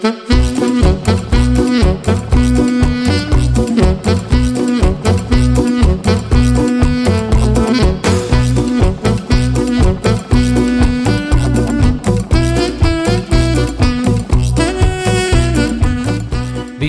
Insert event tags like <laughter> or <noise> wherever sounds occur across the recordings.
Wie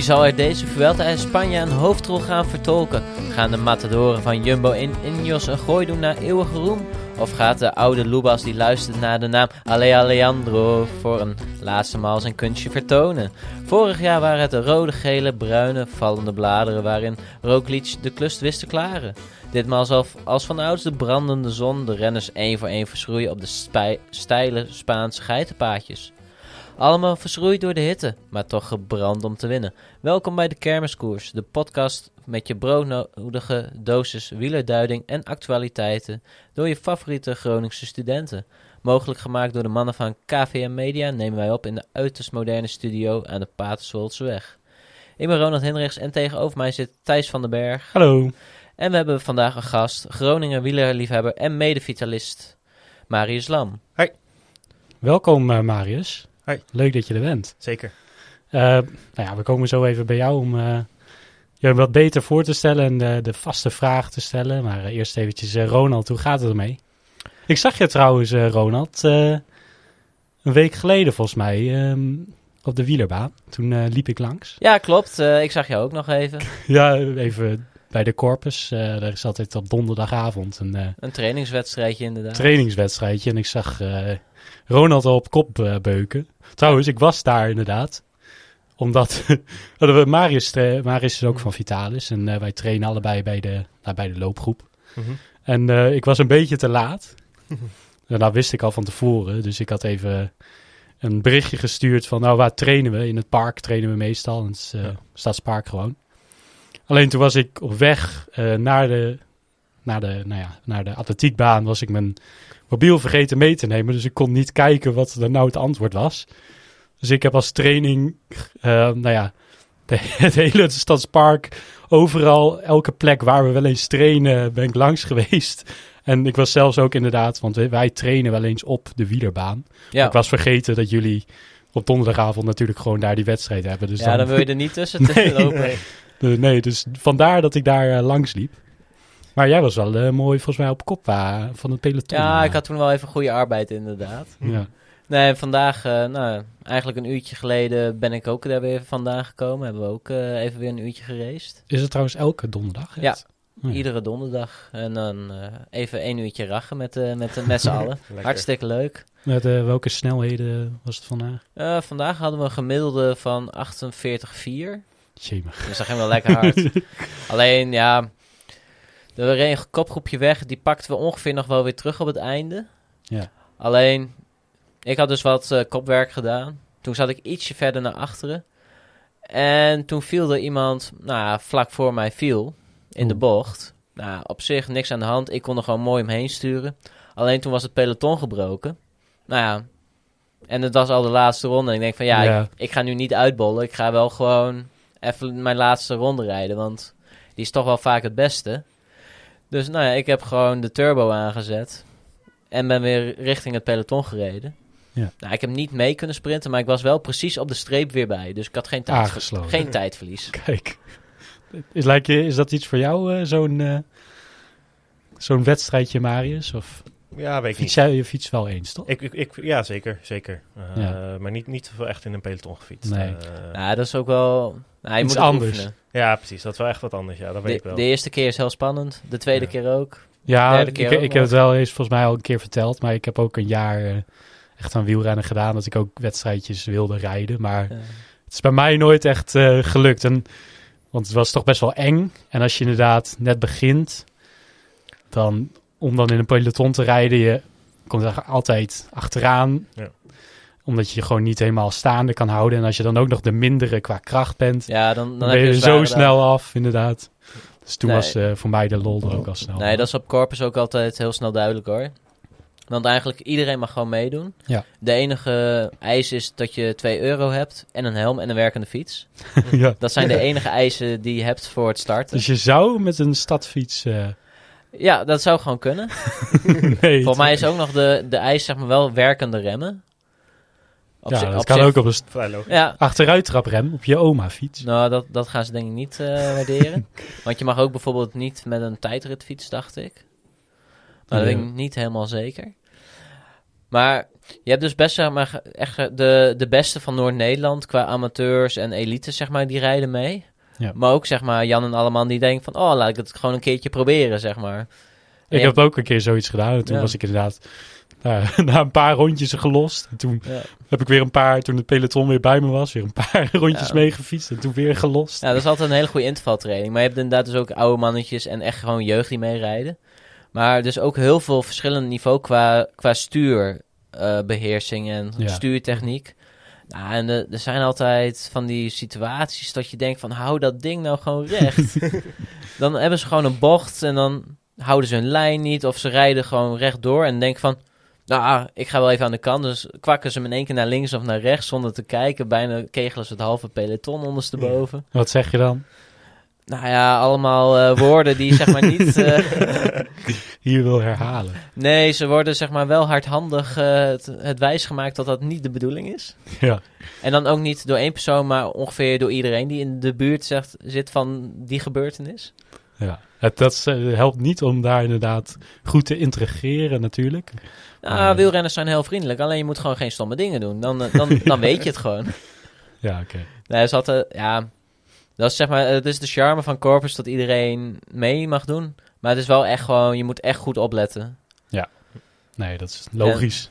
zal er deze Vuelta in Spanje een hoofdrol gaan vertolken? Gaan de matadoren van Jumbo in Ineos een gooi doen naar eeuwige roem? Of gaat de oude Lubas die luistert naar de naam Ale Alejandro voor een laatste maal zijn kunstje vertonen? Vorig jaar waren het de rode, gele, bruine, vallende bladeren waarin Roglic de klus wist te klaren. Ditmaal zal als van ouds de brandende zon de renners één voor één verschroeien op de steile Spaanse geitenpaadjes. Allemaal verschroeid door de hitte, maar toch gebrand om te winnen. Welkom bij de Kermiskoers, de podcast met je broodnodige dosis wielerduiding en actualiteiten door je favoriete Groningse studenten. Mogelijk gemaakt door de mannen van KVM Media nemen wij op in de uiterst moderne studio aan de Paterswoldseweg. Ik ben Ronald Hendricks en tegenover mij zit Thijs van den Berg. Hallo. En we hebben vandaag een gast, Groninger wielerliefhebber en medevitalist, Marius Lam. Welkom eh, Marius. Hoi. Leuk dat je er bent. Zeker. Eh, nou ja, we komen zo even bij jou om eh, je wat beter voor te stellen en de, de vaste vraag te stellen. Maar eh, eerst eventjes, eh, Ronald, hoe gaat het ermee? Ik zag je trouwens, eh, Ronald, een week geleden volgens mij ehm, op de wielerbaan. Toen liep ik langs. Ja, klopt. Ik zag jou ook nog even. <laughs> Ja, even bij de Corpus. daar is altijd op donderdagavond een Een trainingswedstrijdje inderdaad. trainingswedstrijdje. En ik zag Ronald al op kop beuken. Trouwens, ik was daar inderdaad. Omdat <laughs> hadden we Marius, tra- Marius is ook van Vitalis. En eh, wij trainen allebei bij de, nou, bij de loopgroep. Mhm. En eh, ik was een beetje te laat. en dat wist ik al van tevoren. Dus ik had even een berichtje gestuurd van... Nou, waar trainen we? In het park trainen we meestal. En het eh, Ja. Stadspark gewoon. Alleen toen was ik op weg eh, naar, de, naar, de, nou ja, naar de atletiekbaan... was ik mijn mobiel vergeten mee te nemen. Dus ik kon niet kijken wat er nou het antwoord was. Dus ik heb als training, eh, nou ja, <laughs> de, het hele stadspark, overal, elke plek waar we wel eens trainen, ben ik langs <laughs> geweest. En ik was zelfs ook inderdaad, want wij, trainen wel eens op de wielerbaan. Ja. Ik was vergeten dat jullie op donderdagavond natuurlijk gewoon daar die wedstrijd hebben. Dus ja, dan wil je er niet tussen <laughs> Nee. lopen. Nee. Nee, dus vandaar dat ik daar eh, langs liep. Maar jij was wel eh, mooi volgens mij op kop van het peloton. Ja, ik had toen wel even goede arbeid inderdaad. Ja. Nee, vandaag, eh, nou, eigenlijk een uurtje geleden ben ik ook daar weer vandaan gekomen. Hebben we ook eh, even weer een uurtje gereisd. Is het trouwens elke donderdag? Ja. het? Iedere donderdag. En dan eh, even één uurtje rachen met, eh, met, met z'n <laughs> allen. Hartstikke leuk. Met welke snelheden was het vandaag? Eh, vandaag hadden we een gemiddelde van 48,4. Jemig. Dus dat ging wel lekker hard. <laughs> Alleen, ja, er reed een kopgroepje weg. Die pakten we ongeveer nog wel weer terug op het einde. Ja. Alleen, ik had dus wat eh, kopwerk gedaan. Toen zat ik ietsje verder naar achteren. En toen viel er iemand, nou vlak voor mij viel, in de bocht. Nou, op zich niks aan de hand. Ik kon er gewoon mooi omheen sturen. Alleen toen was het peloton gebroken. Nou ja, en het was al de laatste ronde. En ik denk van ja, Ja. Ik, ik ga nu niet uitbollen. Ik ga wel gewoon even mijn laatste ronde rijden. Want die is toch wel vaak het beste. Dus nou ja, ik heb gewoon de turbo aangezet. En ben weer richting het peloton gereden. Ja. Nou, ik heb niet mee kunnen sprinten, maar ik was wel precies op de streep weer bij. Dus ik had geen, tijd, Aangesloten. geen tijdverlies. <laughs> Kijk. Is, lijkt je, is dat iets voor jou, eh, zo'n eh, zo'n wedstrijdje, Marius? Of Ja, weet ik fiets niet. jij je fiets wel eens, toch? Ik, ik, ik, ja, zeker. zeker. Uh, Ja. Maar niet, niet veel echt in een peloton gefietst. Nee. Eh, Nou, dat is ook wel... Nou, je Iets moet het anders. oefenen. ja, precies. Dat is wel echt wat anders. Ja, dat weet ik De, wel. de eerste keer is heel spannend. De tweede Ja. keer ook. ja, ik, keer ik, ook heb het wel eens volgens mij al een keer verteld. Maar ik heb ook een jaar eh, echt aan wielrennen gedaan. Dat ik ook wedstrijdjes wilde rijden. Maar Ja. Het is bij mij nooit echt eh, gelukt. En, want het was toch best wel eng. En als je inderdaad net begint, dan om dan in een peloton te rijden, je komt er altijd achteraan. Ja. Omdat je je gewoon niet helemaal staande kan houden. En als je dan ook nog de mindere qua kracht bent, Ja, dan, dan, ben je zo snel af, inderdaad. Dus toen Nee. was eh, voor mij de lol er ook al snel. Nee, dat is op Corpus ook altijd heel snel duidelijk hoor. Want eigenlijk iedereen mag gewoon meedoen. Ja. De enige eis is dat je 2 euro hebt en een helm en een werkende fiets. <laughs> ja. Dat zijn de enige eisen die je hebt voor het starten. Dus je zou met een stadfiets... eh, Ja, dat zou gewoon kunnen. <laughs> nee, Volgens mij is ook nog de, de eis zeg maar wel werkende remmen. Op ja, zich- dat op kan zich- ook op een. Ja, achteruittraprem op je oma fiets. nou, dat, dat gaan ze denk ik niet eh, waarderen. <laughs> Want je mag ook bijvoorbeeld niet met een tijdritfiets, dacht ik. Maar dat weet ik niet helemaal zeker. Maar je hebt dus best zeg maar, echt eh, de, de beste van Noord-Nederland qua amateurs en elite, zeg maar, die rijden mee. Ja. Maar ook, zeg maar, Jan en Alleman die denken van, oh, laat ik het gewoon een keertje proberen, zeg maar. En Ik je heb ook een keer zoiets gedaan. En toen Ja. was ik inderdaad nou, <laughs> na een paar rondjes gelost. En toen Ja. heb ik weer een paar, toen het peloton weer bij me was, weer een paar <laughs> rondjes meegefietst. En toen weer gelost. Ja, dat is altijd een hele goede intervaltraining. Maar je hebt inderdaad dus ook oude mannetjes en echt gewoon jeugd die meerijden. Maar dus ook heel veel verschillend niveau qua, qua stuurbeheersing en Ja. stuurtechniek. Nou, en eh, er zijn altijd van die situaties dat je denkt van hou dat ding nou gewoon recht. <laughs> dan hebben ze gewoon een bocht en dan houden ze hun lijn niet of ze rijden gewoon rechtdoor en denken van nou, ik ga wel even aan de kant. Dus kwakken ze hem in één keer naar links of naar rechts zonder te kijken. Bijna kegelen ze het halve peloton ondersteboven. Wat zeg je dan? Nou ja, allemaal eh, woorden die zeg maar niet... eh, <laughs> Hier wil herhalen. nee, ze worden zeg maar wel hardhandig eh, het, het wijsgemaakt dat dat niet de bedoeling is. Ja. En dan ook niet door één persoon, maar ongeveer door iedereen die in de buurt zegt, zit van die gebeurtenis. ja. Het, dat helpt niet om daar inderdaad goed te integreren natuurlijk. Nou, wielrenners zijn heel vriendelijk, alleen je moet gewoon geen stomme dingen doen. Dan, dan, <laughs> dan weet je het gewoon. Ja, oké. Nee, ze hadden, ja, dat is zeg maar, het is de charme van Corpus dat iedereen mee mag doen. Maar het is wel echt gewoon, je moet echt goed opletten. Nee, dat is logisch.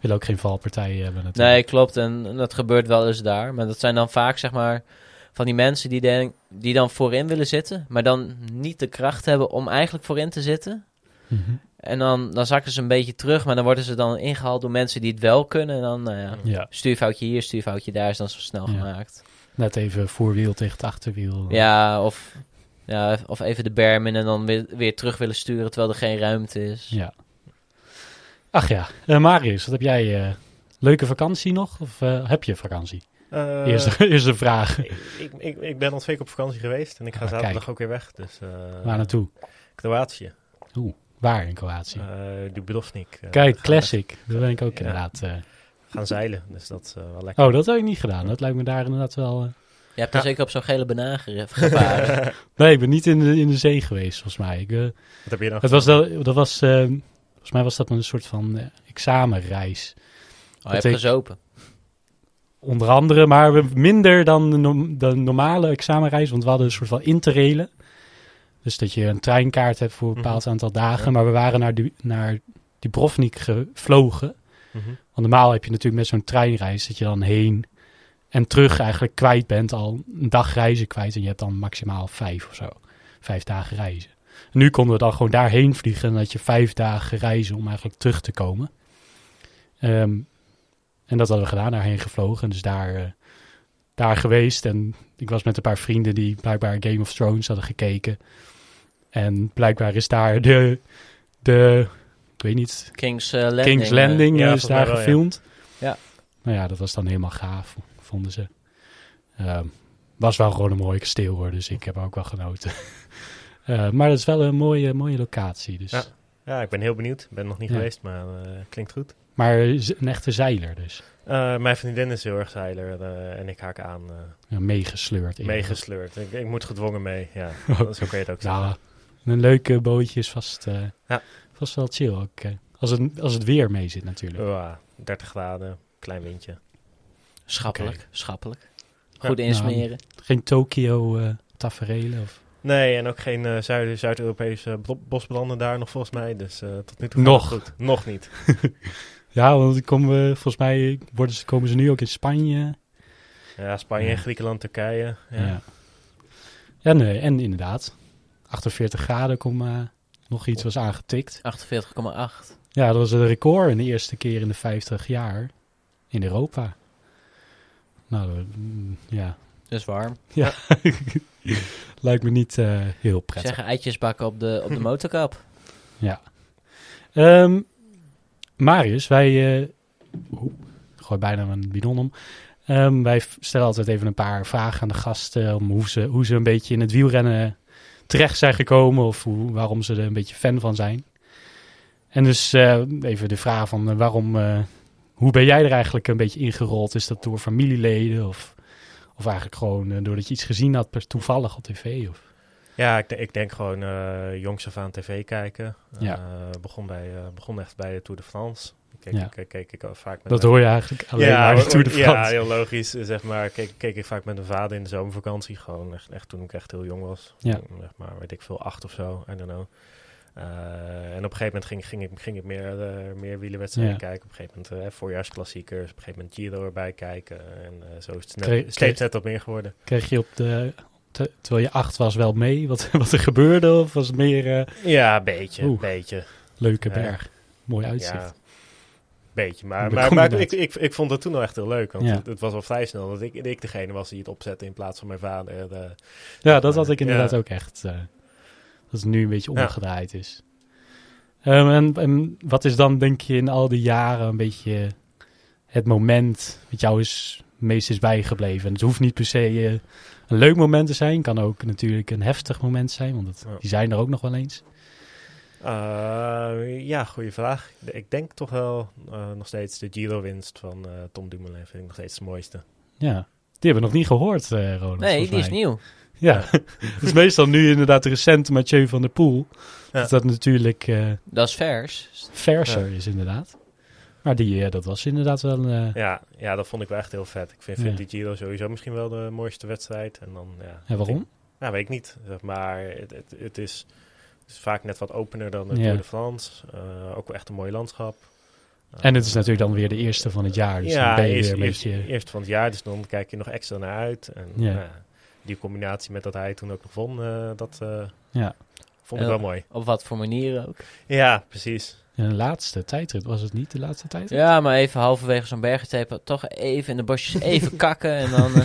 Wil ook geen valpartijen hebben natuurlijk. Nee, klopt. En, dat gebeurt wel eens daar. Maar dat zijn dan vaak, zeg maar, van die mensen die, denk, die dan voorin willen zitten. Maar dan niet de kracht hebben om eigenlijk voorin te zitten. Mhm. En dan, dan zakken ze een beetje terug. Maar dan worden ze dan ingehaald door mensen die het wel kunnen. En dan, nou ja, Ja, stuurfoutje hier, stuurfoutje daar is dan zo snel Ja. gemaakt. Net even voorwiel tegen het achterwiel. Ja, of, ja, of even de berm in en dan weer, weer terug willen sturen terwijl er geen ruimte is. Ja. Ach ja, Eh, Marius, wat heb jij? eh, leuke vakantie nog? Of eh, heb je vakantie? Eh, Eerste, <laughs> eerste vraag. ik, ik, ik, ben al twee keer op vakantie geweest en ik ga Ah, zaterdag kijk. ook weer weg. Dus eh, Waar naartoe? Kroatië, Waar in Kroatië? eh Dubrovnik. Kijk, classic. Daar ben ik ook Ja. inderdaad. Gaan zeilen, dus dat is eh, wel lekker. Oh, dat heb ik niet gedaan. Dat lijkt me daar inderdaad wel... eh. Je hebt er Ja. zeker op zo'n gele banaan gere- gevaren. <laughs> Nee, ik ben niet in de, in de zee geweest, volgens mij. Ik, eh, Wat heb je dan het was gedaan? dat, dat was... eh, volgens mij was dat een soort van eh, examenreis. Oh, je hebt gezopen. Onder andere, maar we- minder dan de, normale examenreis. Want we hadden een soort van interrailen. Dus dat je een treinkaart hebt voor een bepaald aantal dagen. Ja. Maar we waren naar, du naar Dubrovnik gevlogen. Mhm. Normaal heb je natuurlijk met zo'n treinreis dat je dan heen en terug eigenlijk kwijt bent. Al een dag reizen kwijt en je hebt dan maximaal vijf of zo. Vijf dagen reizen. En nu konden we dan gewoon daarheen vliegen en dat je vijf dagen reizen om eigenlijk terug te komen. Ehm, en dat hadden we gedaan, daarheen gevlogen. En dus daar, eh, daar geweest. En ik was met een paar vrienden die blijkbaar Game of Thrones hadden gekeken. En blijkbaar is daar de, de ik weet niet, King's eh, Landing. King's eh, Landing ja, eh, is daar wel, ja. gefilmd. Ja. Nou ja, dat was dan helemaal gaaf, vonden ze. Ehm, was wel gewoon een mooi kasteel hoor, dus ik heb ook wel genoten. <laughs> Eh, maar dat is wel een mooie, mooie locatie. Dus. Ja. Ja, ik ben heel benieuwd. Ik ben nog niet Ja. geweest, maar eh, klinkt goed. Maar een echte zeiler dus. Eh, mijn vriendin is heel erg zeiler en ik haak aan. eh, Ja, meegesleurd. in. meegesleurd. Ik, ik moet gedwongen mee. Ja, <laughs> zo kun je het ook zeggen. Nou, een leuke bootje is vast, eh, Ja. Vast wel chill ook. als, het, als het weer mee zit natuurlijk. Ja, 30 graden, klein windje. Schappelijk, schappelijk. Ja. Goed insmeren. Geen Tokio eh taferelen of... Nee, en ook geen eh, Zuid- Zuid-Europese bosbranden daar nog volgens mij. Dus eh, tot nu toe Nog. goed. Nog niet. <laughs> Ja, want dan komen we, volgens mij worden ze, komen ze nu ook in Spanje. Ja, Spanje, Ja. Griekenland, Turkije. Ja. Ja. Ja, nee, en inderdaad. 48 graden, komma, nog iets was aangetikt. 48,8. Ja, dat was een record in de eerste keer in de 50 jaar in Europa. Nou, dat, mm, ja. Dus warm. <laughs> Lijkt me niet eh, heel prettig. Zeggen eitjes bakken op de, op de motorkap. <laughs> Ja. Ehm, Marius, wij... ik gooi bijna mijn bidon om. Ehm, wij stellen altijd even een paar vragen aan de gasten... om hoe ze, hoe ze een beetje in het wielrennen terecht zijn gekomen... of hoe, waarom ze er een beetje fan van zijn. En dus eh, even de vraag van eh, waarom... eh, hoe ben jij er eigenlijk een beetje ingerold? Is dat door familieleden of, of eigenlijk gewoon doordat je iets gezien had per toevallig op tv? Of? Ja, ik, ik denk gewoon jongs af aan tv kijken. Ja. Begon, bij, begon echt bij de Tour de France. Ja. ik, vaak met Dat mijn- hoor je eigenlijk alleen ja, maar de de heel logisch. Zeg maar, keek, keek ik vaak met mijn vader in de zomervakantie. Gewoon echt, echt toen ik echt heel jong was. Ja. Toen, Zeg maar, weet ik veel, acht of zo. I don't know. Eh, en op een gegeven moment ging, ging, ik, ging ik meer, eh, meer wielerwedstrijden Ja. kijken. Op een gegeven moment eh, voorjaarsklassiekers. Op een gegeven moment Giro erbij kijken. En zo is het net, Kreeg- steeds kreeg- net wat meer geworden. Kreeg je op de, te- terwijl je acht was wel mee wat, <laughs> wat er gebeurde? Of was het meer Ja, een beetje. Oeh. beetje. leuke berg? Mooi uitzicht. Beetje. Maar, maar, maar ik, ik, ik vond het toen al echt heel leuk. Want Ja. het, het was al vrij snel dat ik, ik degene was die het opzette in plaats van mijn vader. eh, Ja, dat had ik inderdaad Ja. ook echt. eh, dat het nu een beetje omgedraaid is. Ehm, en, en wat is dan, denk je, in al die jaren een beetje het moment wat jou is, meest is bijgebleven? En het hoeft niet per se eh, een leuk moment te zijn. kan ook natuurlijk een heftig moment zijn, want dat, die zijn er ook nog wel eens. Eh, ja, goede vraag. De- Ik denk toch wel eh, nog steeds de Giro-winst van eh, Tom Dumoulin vind ik nog steeds het mooiste. Ja, die hebben we nog niet gehoord, eh Ronald. Nee, die is nieuw. Ja, <laughs> dat is meestal nu inderdaad de recente Mathieu van der Poel. Ja. Dat dat natuurlijk eh, Dat is vers. verser is inderdaad. Maar die, dat was inderdaad wel... eh, Ja, ja, dat vond ik wel echt heel vet. Ik vind, Ja. vind die Giro sowieso misschien wel de mooiste wedstrijd. En dan, ja, ja, waarom? ik- nou, weet ik niet. Zeg maar het, het, het, is, is vaak net wat opener dan de Ja. Tour de France. Eh, ook wel echt een mooi landschap. En het is Eh, natuurlijk dan weer de eerste van het jaar. Dus ja, dan ben je eerst, weer een eerst, beetje... eerst van het jaar, dus dan kijk je nog extra naar uit. En Ja. ja, die combinatie met dat hij toen ook nog won, eh, dat eh, Ja. vond ik wel mooi. Op wat voor manieren ook. Ja, precies. En de laatste tijdrit, was het niet de laatste tijdrit? Ja, maar even halverwege zo'n bergetape toch even in de bosjes <laughs> even kakken en dan... eh,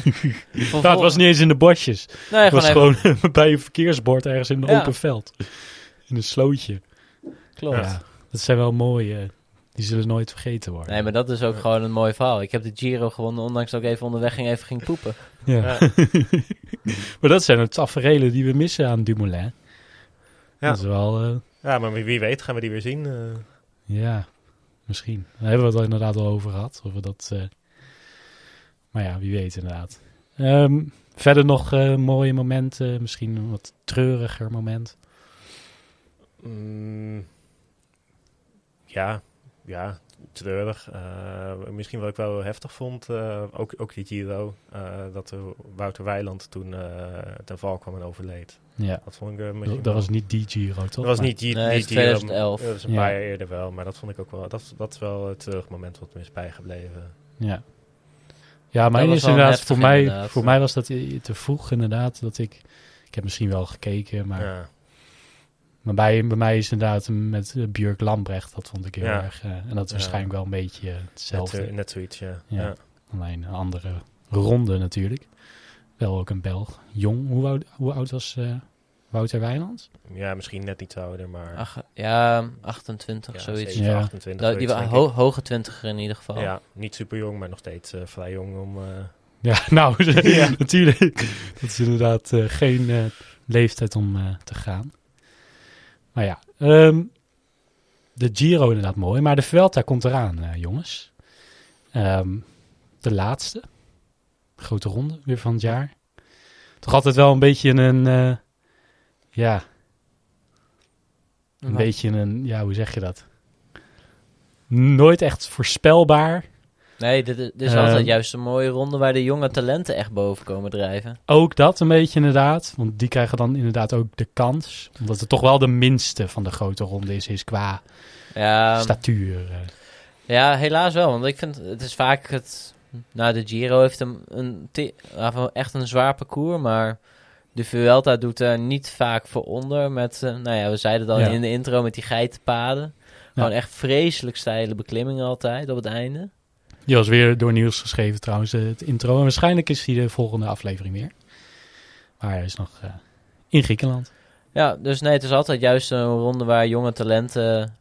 vervol- Nou, het was niet eens in de bosjes. Nee, Het was gewoon even... gewoon <laughs> bij een verkeersbord ergens in een Ja. open veld. In een slootje. Klopt. Ja, dat zijn wel mooie... Die zullen nooit vergeten worden. Nee, maar dat is ook gewoon een mooi verhaal. Ik heb de Giro gewonnen, ondanks dat ik even onderweg ging, even ging poepen. Ja. Ja. <laughs> maar dat zijn de taferelen die we missen aan Dumoulin. Ja. Dat is wel... eh, Ja, maar wie weet gaan we die weer zien. eh. Ja, misschien. Daar hebben we het al inderdaad al over gehad. Of we dat, eh, Maar ja, wie weet inderdaad. Ehm, verder nog eh, mooie momenten. Misschien een wat treuriger moment. Mm, ja, ja, treurig. Eh, misschien wat ik wel heftig vond, eh, ook, ook die Giro, eh, dat er Wouter Weiland toen eh, ten val kwam en overleed. Ja, Dat vond ik misschien dat, was niet die Giro, toch? dat was Maar- niet die, Nee, Giro, 2011. Dat was een Ja. paar jaar eerder wel, maar dat vond ik ook wel, dat, dat is wel het treurig moment wat me is bijgebleven. Ja. Ja, was is inderdaad, voor mij, inderdaad. voor mij was dat te vroeg inderdaad, dat ik, ik heb misschien wel gekeken, maar, ja. Maar bij, bij mij is inderdaad met eh, Björk Lambrecht, dat vond ik heel Ja. erg, eh, en dat is Ja. waarschijnlijk wel een beetje net, hetzelfde. eh, net zoiets, ja. Ja. ja. Alleen een andere ronde natuurlijk. Wel ook een Belg. Jong. Hoe oud, hoe oud was eh, Wouter Weiland? Ja, misschien net iets ouder, maar Ach, ja, 28, ja, zoiets. 7, Ja. 28. Dat, die ho- hoge twintiger in ieder geval. Ja, niet super jong, maar nog steeds eh, vrij jong om... eh, Ja, <laughs> nou, <laughs> Ja. <laughs> natuurlijk. Dat is inderdaad eh, geen eh, leeftijd om eh, te gaan. Maar ja, ehm, de Giro inderdaad mooi. Maar de Vuelta komt eraan, eh, jongens. Ehm, de laatste. Grote ronde weer van het jaar. Toch altijd wel een beetje een... eh, ja, een Wat? beetje een... Ja, hoe zeg je dat? Nooit echt voorspelbaar. Nee, dit, is- dit is Ehm. altijd juist een mooie ronde waar de jonge talenten echt boven komen drijven. Ook dat een beetje inderdaad. Want die krijgen dan inderdaad ook de kans. Omdat het toch wel de minste van de grote ronde is, is qua Ja, statuur. eh. ja, helaas wel. Want ik vind het is vaak het. Nou, de Giro heeft een, een ja, echt een zwaar parcours, maar de Vuelta doet er niet vaak voor onder. Met, eh, nou ja, we zeiden het al Ja. in de intro met die geitenpaden. Gewoon echt vreselijk steile beklimmingen altijd op het einde. Die was weer door Niels geschreven trouwens, eh, het intro. En waarschijnlijk is hij de volgende aflevering weer. Maar hij is nog eh, in Griekenland. Ja, dus nee, het is altijd juist een ronde waar jonge talenten,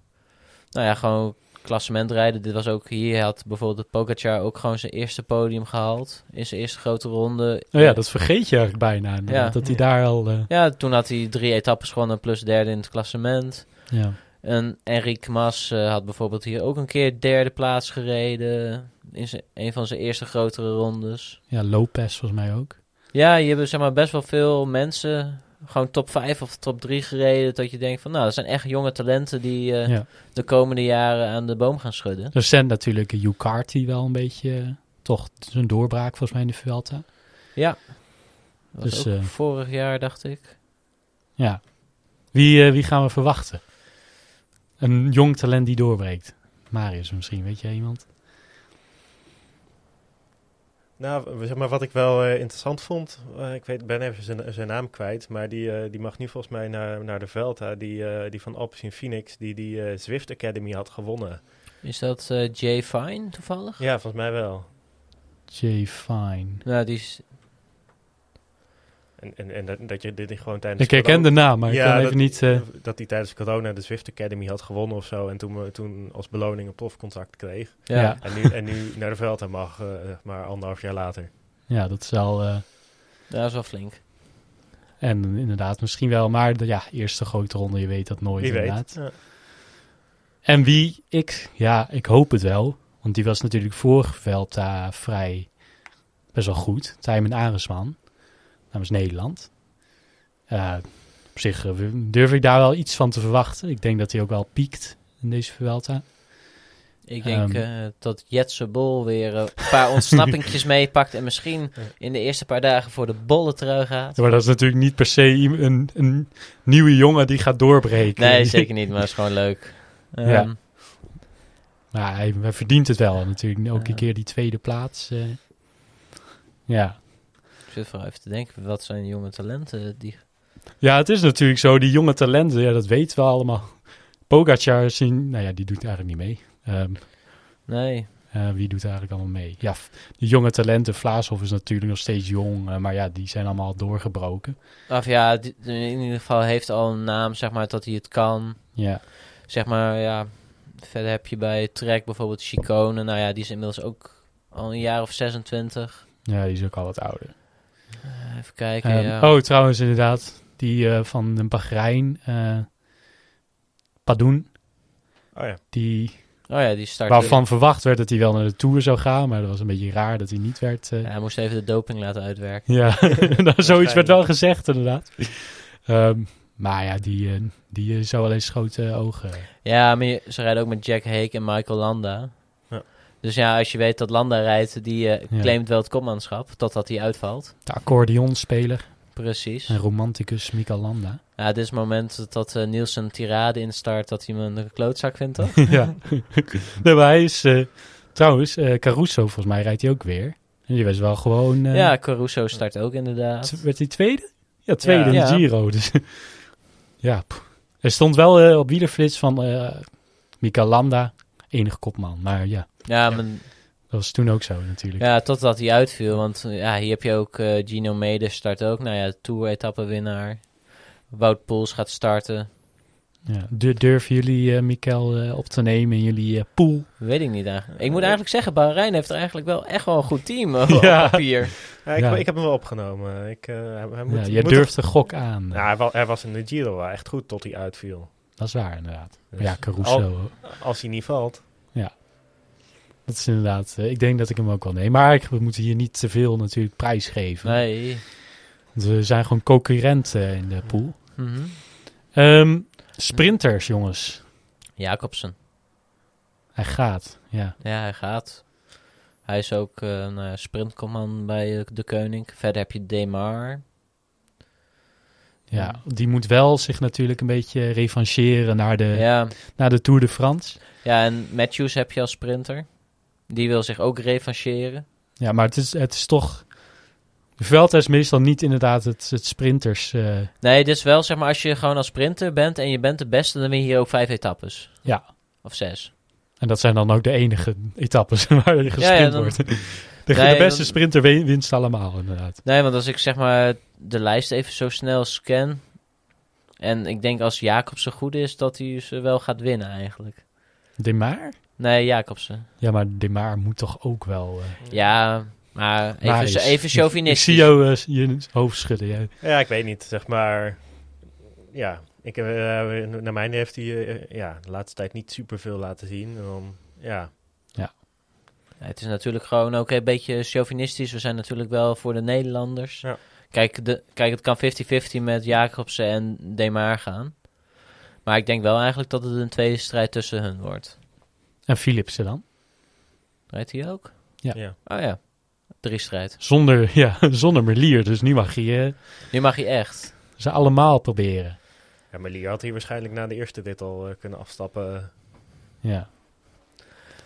nou ja, gewoon klassement rijden. Dit was ook hier, had bijvoorbeeld Pogacar ook gewoon zijn eerste podium gehaald. In zijn eerste grote ronde. Nou ja, dat vergeet je eigenlijk bijna. Ja. Dat hij daar al... eh, Ja, toen had hij drie etappes gewonnen plus derde in het klassement. ja. En Enric Mas eh, had bijvoorbeeld hier ook een keer derde plaats gereden. In zijn- een van zijn eerste grotere rondes. Ja, Lopez volgens mij ook. Ja, je hebt zeg maar best wel veel mensen gewoon top 5 of top 3 gereden. Dat je denkt van nou, dat zijn echt jonge talenten die eh, Ja. de komende jaren aan de boom gaan schudden. Recent natuurlijk Hugh Carty wel een beetje, toch zijn doorbraak volgens mij in de Vuelta. Ja. Dat was Dus, ook eh, vorig jaar, dacht ik. Ja. Wie, wie gaan we verwachten? Een jong talent die doorbreekt. Marius misschien, weet jij iemand? Nou, zeg maar wat ik wel eh, interessant vond, eh, ik weet, ben even zijn, zijn naam kwijt, maar die, eh, die mag nu volgens mij naar, naar de Velta, die, eh, die van Alpes in Phoenix, die die eh, Zwift Academy had gewonnen. Is dat eh, Jay Fine toevallig? Ja, volgens mij wel. Jay Fine. Nou, die is... En, en, en dat, dat je dit gewoon tijdens Ik herken de naam, maar ik Ja, kan even dat- niet... eh, dat hij tijdens corona de Zwift Academy had gewonnen of zo en toen, toen als beloning een profcontract kreeg. Ja. Ja. En nu, <laughs> en nu naar de Velta mag, eh, maar anderhalf jaar later. ja, dat is wel... eh, dat is wel flink. en inderdaad, misschien wel. Maar de ja, eerste grote ronde, je weet dat nooit Wie inderdaad. weet. Ja. En wie ik, ja, ik hoop het wel. Want die was natuurlijk vorig Vuelta vrij best wel goed. Tijmen Aresman namens Nederland. Eh, op zich eh, durf ik daar wel iets van te verwachten. Ik denk dat hij ook wel piekt in deze Vuelta. Ik denk Ehm. eh, dat Jetse Bol weer een paar ontsnappingjes <laughs> meepakt. En misschien in de eerste paar dagen voor de bollen terug gaat. Ja, maar dat is natuurlijk niet per se een, een nieuwe jongen die gaat doorbreken. Nee, <laughs> zeker niet, maar het is gewoon leuk. Ehm, Ja. Maar hij, hij verdient het wel natuurlijk. Elke Ja. keer die tweede plaats. ja. Zit vooral even te denken, wat zijn jonge talenten die... Ja, het is natuurlijk zo, die jonge talenten, ja, dat weten we allemaal. Pogacar, zien, nou ja, die doet eigenlijk niet mee. Ehm, Nee, eh, wie doet eigenlijk allemaal mee? Ja, die jonge talenten, Vlaashoff is natuurlijk nog steeds jong, eh, maar ja, die zijn allemaal doorgebroken. of ja, die- in ieder geval heeft al een naam, zeg maar, dat hij het kan. Ja, Zeg maar, ja, verder heb je bij Trek bijvoorbeeld Chicone. Nou ja, die is inmiddels ook al een jaar of 26. ja die is ook al wat ouder. Eh, Even kijken, Ehm, ja. Oh, trouwens, inderdaad, die eh, van de Bahrein, eh Padoen, Oh ja. die, Oh ja, die start... waarvan verwacht werd dat hij wel naar de Tour zou gaan, maar dat was een beetje raar dat hij niet werd. eh, Ja, hij moest even de doping laten uitwerken. Ja, <laughs> nou, zoiets werd wel gezegd inderdaad. Ehm, maar ja, die, eh, die zou alleen schoten ogen. Ja, maar je- ze rijden ook met Jack Hake en Michael Landa. Dus ja, als je weet dat Landa rijdt, die eh, claimt wel het kopmanschap, totdat hij uitvalt. De accordeonspeler Precies. en romanticus Mika Landa. Ja, dit is het moment dat eh Niels een tirade instart dat hij me een klootzak vindt, toch? <laughs> ja. nee, maar hij is... eh, trouwens, Caruso volgens mij rijdt hij ook weer. En die was wel gewoon... ja, Caruso start ook inderdaad. Werd hij tweede? Ja, tweede Ja. in de. Giro. Dus, ja, pff. er stond wel op wielerflits van Mika Landa, enige kopman. Maar ja, Ja, maar, dat was toen ook zo natuurlijk. ja, totdat hij uitviel. Want ja, hier heb je ook eh, Gino Mede start ook. Nou ja, Tour-etappe-winnaar. Wout Poels gaat starten. Ja, du- durven jullie eh Mikkel eh, op te nemen in jullie eh, pool? Weet ik niet eigenlijk. Ik moet eigenlijk zeggen, Bahrein heeft er eigenlijk wel echt wel een goed team <laughs> Ja. op papier. Ja, ik, Ja. ik heb hem wel opgenomen. Ik, eh, hij, hij moet, ja, je moet durft de gok aan. Ja, hij, wa- hij was in de Giro wel echt goed tot hij uitviel. Dat is waar, inderdaad. Dus ja, Caruso. al- als hij niet valt. Dat is inderdaad... eh, ik denk dat ik hem ook wel neem. Maar we moeten hier niet te veel natuurlijk prijs geven. Nee. Want we zijn gewoon concurrenten in de pool. Mhm. Ehm, sprinters, jongens. Jacobsen. Hij gaat, ja. Ja, hij gaat. Hij is ook eh, een eh, sprintcommand bij eh, de Koning. Verder heb je Demar. Ja, die moet wel zich natuurlijk een beetje revancheren naar de, Ja. naar de Tour de France. ja, en Matthews heb je als sprinter. Die wil zich ook revancheren. Ja, maar het is, het is toch... De Vuelta is meestal niet inderdaad het, het sprinters... eh, Nee, dit is wel zeg maar als je gewoon als sprinter bent en je bent de beste, dan win je hier ook vijf etappes. ja, Of zes. en dat zijn dan ook de enige etappes <laughs> waar er gesprint ja, dan- wordt. De, <laughs> Nee, de beste dan- sprinter win- winst allemaal, inderdaad. Nee, want als ik zeg maar de lijst even zo snel scan. En ik denk als Jacobsen goed is, dat hij ze wel gaat winnen eigenlijk. Demar? Nee, Jacobsen. Ja, maar Demar moet toch ook wel... eh, Ja, maar even, even Ik chauvinistisch. zie jou eh, je hoofd schudden. jij. Ja, ik weet niet, zeg maar. Ja, Ik, heb, eh, naar mijn heeft hij ja, de laatste tijd niet super veel laten zien. En dan, ja, Ja, het is natuurlijk gewoon ook een beetje chauvinistisch. We zijn natuurlijk wel voor de Nederlanders. Ja. Kijk, de, kijk, het kan 50-50 met Jacobsen en Demar gaan. Maar ik denk wel eigenlijk dat het een tweede strijd tussen hun wordt. En Philipsen dan? Weet hij ook? Ja. ja. Oh ja, drie strijd. Zonder, <laughs> ja, zonder Merlier. Dus nu mag je eh, Nu mag hij echt. ze allemaal proberen. ja maar Lier had hier waarschijnlijk na de eerste dit al eh, kunnen afstappen. Ja.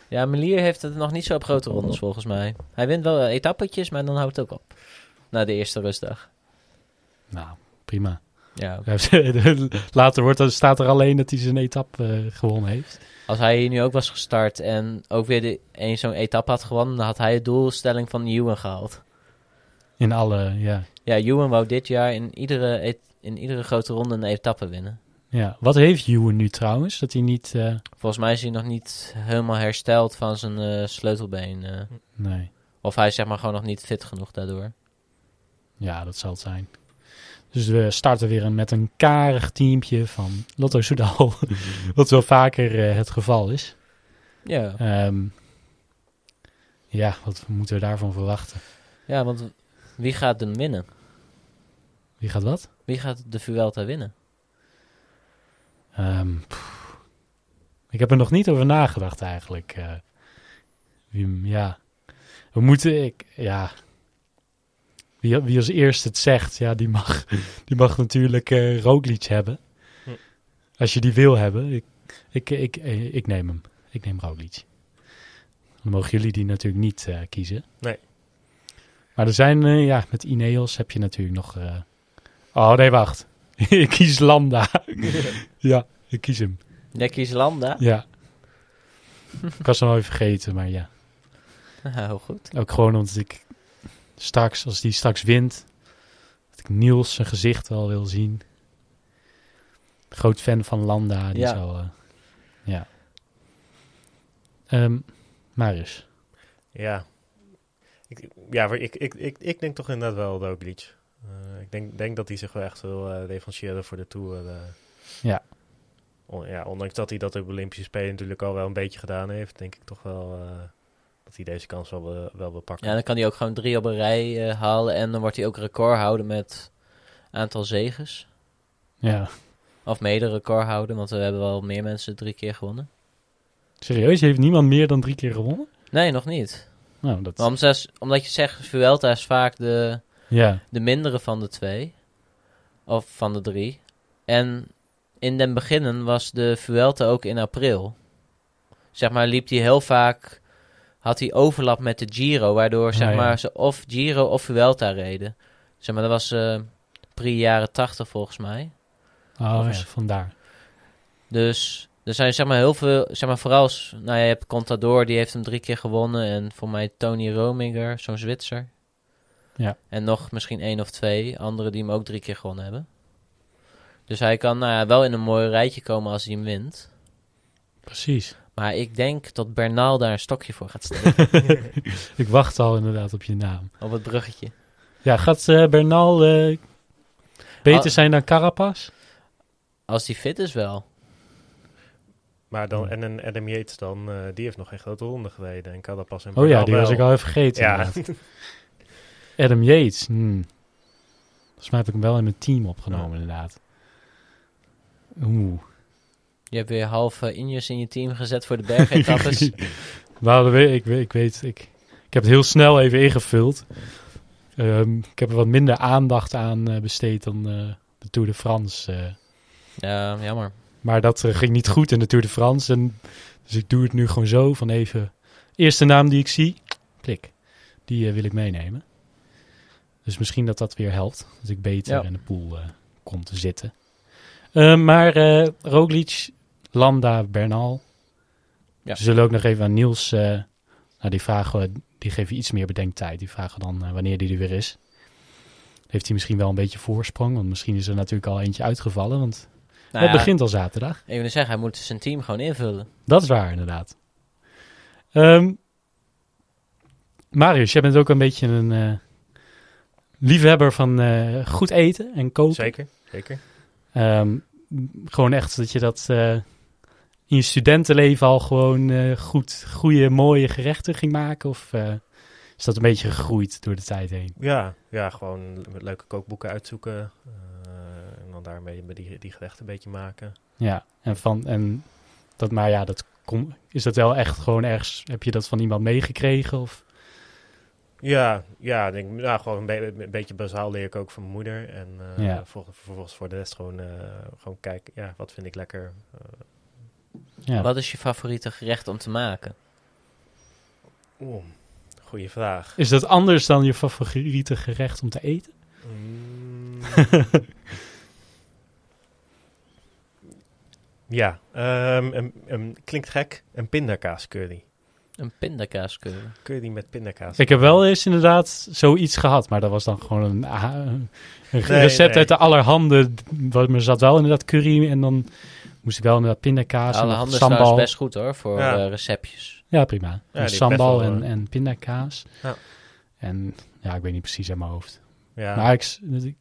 Ja, Melier heeft het nog niet zo op grote rondes volgens mij. Hij wint wel eh, etappetjes, maar dan houdt het ook op. Na de eerste rustdag. Nou, prima. Ja, <laughs> Later wordt, staat er alleen dat hij zijn etappe gewonnen heeft. Als hij hier nu ook was gestart en ook weer de, een zo'n etappe had gewonnen, dan had hij de doelstelling van Ewan gehaald. In alle, ja. Ja, Ewan wou dit jaar in iedere, in iedere grote ronde een etappe winnen. ja. Wat heeft Ewan nu trouwens? Dat hij niet... eh, Volgens mij is hij nog niet helemaal hersteld van zijn eh, sleutelbeen. eh. nee. of hij is zeg maar gewoon nog niet fit genoeg daardoor. Ja, dat zal het zijn. Dus we starten weer met een karig teampje van Lotto Soudal. <laughs> wat wel vaker eh, het geval is. Ja, Ehm, ja, wat moeten we daarvan verwachten? ja want wie gaat hem winnen? Wie gaat wat? Wie gaat de Vuelta winnen? Ehm, ik heb er nog niet over nagedacht eigenlijk. eh. wie, ja, we moeten, ik, ja, wie, wie als eerste het zegt, ja, die mag, die mag natuurlijk eh Roglic hebben. Hm. Als je die wil hebben, ik, ik, ik, eh, ik neem hem. Ik neem Roglic. Dan mogen jullie die natuurlijk niet eh, kiezen. Nee. Maar er zijn, eh, ja, met Ineos heb je natuurlijk nog... eh, Oh, nee, wacht. <laughs> ik kies Landa. <laughs> ja, ik kies hem. Jij kiest Landa? Ja. ik was hem al even vergeten, maar ja. <laughs> Nou, goed. Ook gewoon omdat ik straks, als die straks wint, dat ik Niels zijn gezicht wel wil zien. Groot fan van Landa, die Ja. zal... eh, ja. Ehm, Marius. Ja, ik, ja ik, ik, ik, ik denk toch inderdaad wel Roglic. Eh ik denk, denk dat hij zich wel echt wil eh revancheren voor de Tour. eh. Ja. On- ja, ondanks dat hij dat op de Olympische Spelen natuurlijk al wel een beetje gedaan heeft, denk ik toch wel eh, dat hij deze kans wel, wil- wel wil pakken. Ja, dan kan hij ook gewoon drie op een rij eh, halen. En dan wordt hij ook record houden met aantal zegens. Ja. Of mede record houden, want we hebben wel meer mensen drie keer gewonnen. Serieus, heeft niemand meer dan drie keer gewonnen? Nee, nog niet. Nou, dat... Maar omdat, omdat je zegt, Vuelta is vaak de, Ja, de mindere van de twee. Of van de drie. En in den beginnen was de Vuelta ook in april. Zeg maar, liep hij heel vaak... Had hij overlap met de Giro, waardoor zeg ja. maar, ze of Giro of Vuelta reden. Zeg maar, dat was eh pre-jaren 80 volgens mij. oh, ja, vandaar. Dus er zijn zeg maar heel veel, zeg maar vooral, nou ja, je hebt Contador, die heeft hem drie keer gewonnen. En voor mij Tony Rominger, zo'n Zwitser. Ja. En nog misschien één of twee anderen die hem ook drie keer gewonnen hebben. Dus hij kan nou ja, wel in een mooi rijtje komen als hij hem wint. Precies. Maar ik denk dat Bernal daar een stokje voor gaat steken <laughs> Ik wacht al inderdaad op je naam. op het bruggetje. Ja, gaat eh, Bernal eh, beter Ah. zijn dan Carapaz? Als hij fit is wel. Maar dan, en een Adam Yates dan, eh, die heeft nog geen grote ronde gereden. En Carapaz en Oh ja, Bernal die was ik al even vergeten. Ja. <laughs> Adam Yates. Hmm. Volgens mij heb ik hem wel in mijn team opgenomen, inderdaad. Oeh. Je hebt weer half uh, Injes in je team gezet voor de bergetappes. <laughs> Weer, ik, ik weet, ik, ik heb het heel snel even ingevuld. Ehm, ik heb er wat minder aandacht aan eh, besteed dan eh, de Tour de France. eh. ja, jammer. maar dat eh, ging niet goed in de Tour de France. En, dus ik doe het nu gewoon zo van even... Eerste naam die ik zie, klik. Die eh, wil ik meenemen. Dus misschien dat dat weer helpt. Dat ik beter Ja. in de pool eh, kom te zitten. Eh, maar eh Roglic, Landa, Bernal. Ja. Ze zullen ook nog even aan Niels... eh, nou, die vragen die geven iets meer bedenktijd. Die vragen dan eh, wanneer die er weer is. Heeft hij misschien wel een beetje voorsprong. Want misschien is er natuurlijk al eentje uitgevallen. Want Nou het ja, begint al zaterdag. Ik wil zeggen, hij moet zijn team gewoon invullen. Dat is waar, inderdaad. Ehm, Marius, jij bent ook een beetje een eh, liefhebber van goed eten en koken. zeker, zeker. Ehm, gewoon echt dat je dat in je studentenleven al gewoon eh, goed, goede, mooie gerechten ging maken? Of eh, is dat een beetje gegroeid door de tijd heen? Ja, ja, gewoon met leuke kookboeken uitzoeken. eh, en dan daarmee die, die gerechten een beetje maken. Ja, en van en dat, maar ja, dat kom, is dat wel echt gewoon ergens. Heb je dat van iemand meegekregen? Of Ja, ja, denk, nou, gewoon een, be- een beetje bazaal leer ik ook van mijn moeder. En Ja. vol- vervolgens voor de rest gewoon, gewoon kijken, ja, wat vind ik lekker. Ja, Wat is je favoriete gerecht om te maken? Oeh, goeie vraag. is dat anders dan je favoriete gerecht om te eten? Mm. <laughs> ja, ehm, klinkt gek. Een pindakaas curry. Een pindakaaskeur. Curry met pindakaas. Ik heb wel eens inderdaad zoiets gehad, maar dat was dan gewoon een, ah, een recept nee. uit de allerhande. Wat Er zat wel inderdaad curry en dan moest ik wel inderdaad pindakaas en Alle nog handen is sambal. best goed hoor, voor Ja. eh, receptjes. Ja, prima. En sambal wel, en, eh, en pindakaas. Ja. En ja, ik weet niet precies uit mijn hoofd. ja. Maar ik, s- ik,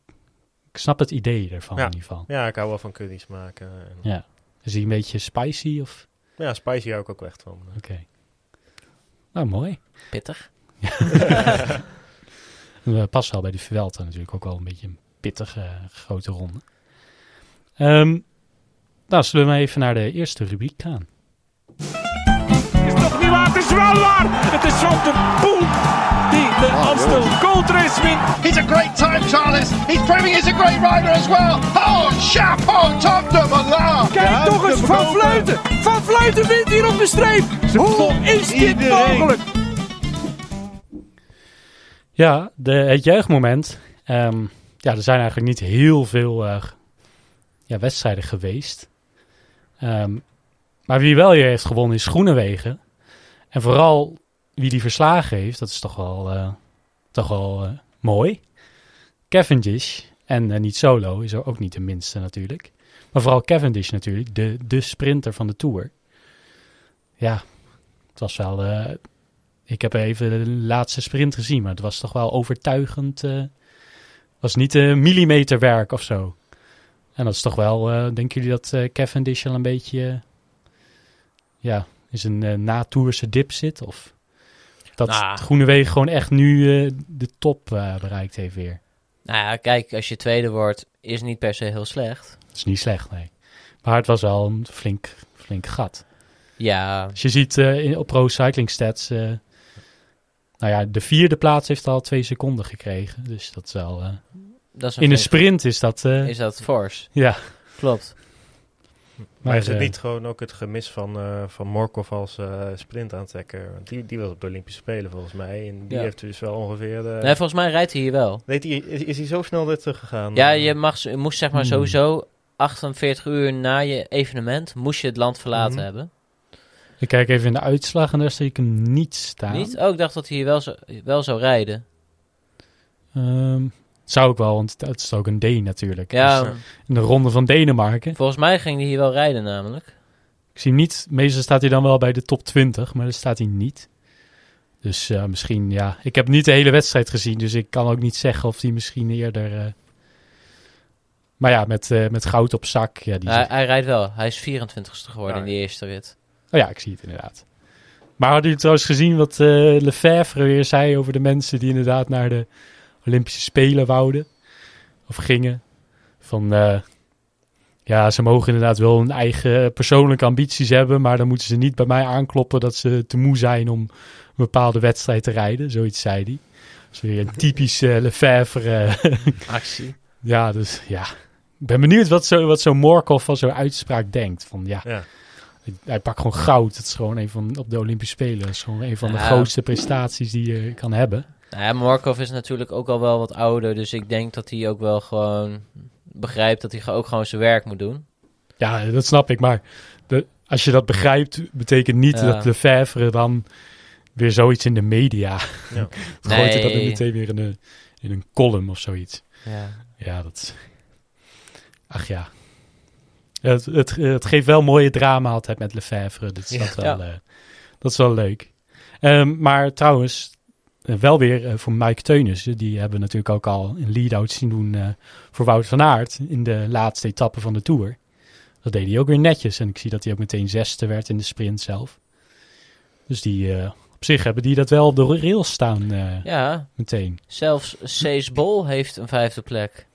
ik snap het idee ervan Ja. in ieder geval. ja, ik hou wel van curry's maken. En, Ja. Is die een beetje spicy of? ja, spicy hou ik ook echt van. Oké. Nou, mooi. Pittig. <laughs> We passen al bij die Vuelta natuurlijk ook wel een beetje een pittige eh, grote ronde. Ehm, nou, zullen we even naar de eerste rubriek gaan. is toch niet waar? Het is wel waar! Het is Van der Poel die de Amstel Gold Race wint. He's a great time, Charles. He's proving he's a great rider as well. Oh, chapeau, top de Malin. Kijk toch eens, Van Vleuten! Van Vleuten wint hier op de streep! Hoe is dit iedereen. mogelijk? Ja, de, het jeugdmoment. Ehm, ja, er zijn eigenlijk niet heel veel eh, ja, wedstrijden geweest. Ehm, maar wie wel hier heeft gewonnen is Groenewegen. En vooral wie die verslagen heeft, dat is toch wel, eh, toch wel eh, mooi. Cavendish, en eh, niet solo, is er ook niet de minste natuurlijk. Maar vooral Cavendish natuurlijk, de, de sprinter van de Tour. Ja, het was wel... ik heb even de laatste sprint gezien, maar het was toch wel overtuigend. eh was niet millimeterwerk of zo. En dat is toch wel, eh denken jullie dat eh Cavendish al een beetje, eh, ja, is een natoerse dip zit? Of dat Nou. Groenewegen gewoon echt nu de top bereikt heeft weer? Nou ja, kijk, als je tweede wordt, is niet per se heel slecht. Dat is niet slecht, nee. Maar het was wel een flink, flink gat. Ja, Als je ziet in, op Pro Cycling Stats, nou ja, de vierde plaats heeft al twee seconden gekregen. Dus dat is wel... dat is een in een sprint is dat... eh, is dat force. ja, Klopt. Maar, is het eh, niet gewoon ook het gemis van, eh van Morkov als eh sprintaantrekker? Want die, die was op de Olympische Spelen volgens mij. En die Ja. heeft dus wel ongeveer... eh, Nee, volgens mij rijdt hij hier wel. weet hij, is, is hij zo snel weer teruggegaan? Ja, je, mag, je moest zeg maar Hmm. sowieso 48 uur na je evenement, moest je het land verlaten Mhm. hebben. ik kijk even in de uitslag en daar zie ik hem niet staan. Niet? Oh, ik dacht dat hij hier wel, zo, wel zou rijden. Ehm, zou ik wel, want het is ook een D natuurlijk. Ja, Dus, in de ronde van Denemarken. volgens mij ging hij hier wel rijden namelijk. Ik zie niet, meestal staat hij dan wel bij de top 20, maar daar staat hij niet. Dus ja, misschien, ja. Ik heb niet de hele wedstrijd gezien, dus ik kan ook niet zeggen of hij misschien eerder... eh, Maar ja, met, eh, met goud op zak. Ja, die Hij, rijdt wel. Hij is 24ste geworden Ja. in die eerste rit. Oh ja, ik zie het inderdaad. Maar hadden jullie trouwens gezien wat eh Lefevre weer zei over de mensen die inderdaad naar de Olympische Spelen wouden? Of gingen? Van, eh, ja, ze mogen inderdaad wel hun eigen persoonlijke ambities hebben, maar dan moeten ze niet bij mij aankloppen dat ze te moe zijn om een bepaalde wedstrijd te rijden. Zoiets zei hij. Dat is weer een typisch eh, eh, <laughs> Actie. ja, dus ja. Ik ben benieuwd wat zo'n wat zo Morkov van zo'n uitspraak denkt. Van ja, Ja. hij pakt gewoon goud. Het is gewoon een van op de Olympische Spelen. Dat is gewoon een van de Ja. grootste prestaties die je kan hebben. Ja, Markov is natuurlijk ook al wel wat ouder, dus ik denk dat hij ook wel gewoon begrijpt dat hij ook gewoon zijn werk moet doen. Ja, dat snap ik. Maar de, als je dat begrijpt, betekent niet Ja. dat Lefevre dan weer zoiets in de media Ja. <laughs> gooit. hij dat meteen weer in een, in een column of zoiets. Ja. Ja, dat. Ach ja. Het, het, het geeft wel mooie drama altijd met Lefevre. Dat is, Ja. wel, eh, dat is wel leuk. Ehm, maar trouwens, wel weer eh, voor Mike Teunissen. Die hebben natuurlijk ook al een lead-out zien doen eh, voor Wout van Aert in de laatste etappe van de Tour. dat deed hij ook weer netjes. En ik zie dat hij ook meteen zesde werd in de sprint zelf. Dus die, eh, op zich hebben die dat wel op de rails staan eh, Ja, meteen. zelfs Cees Bol heeft een vijfde plek.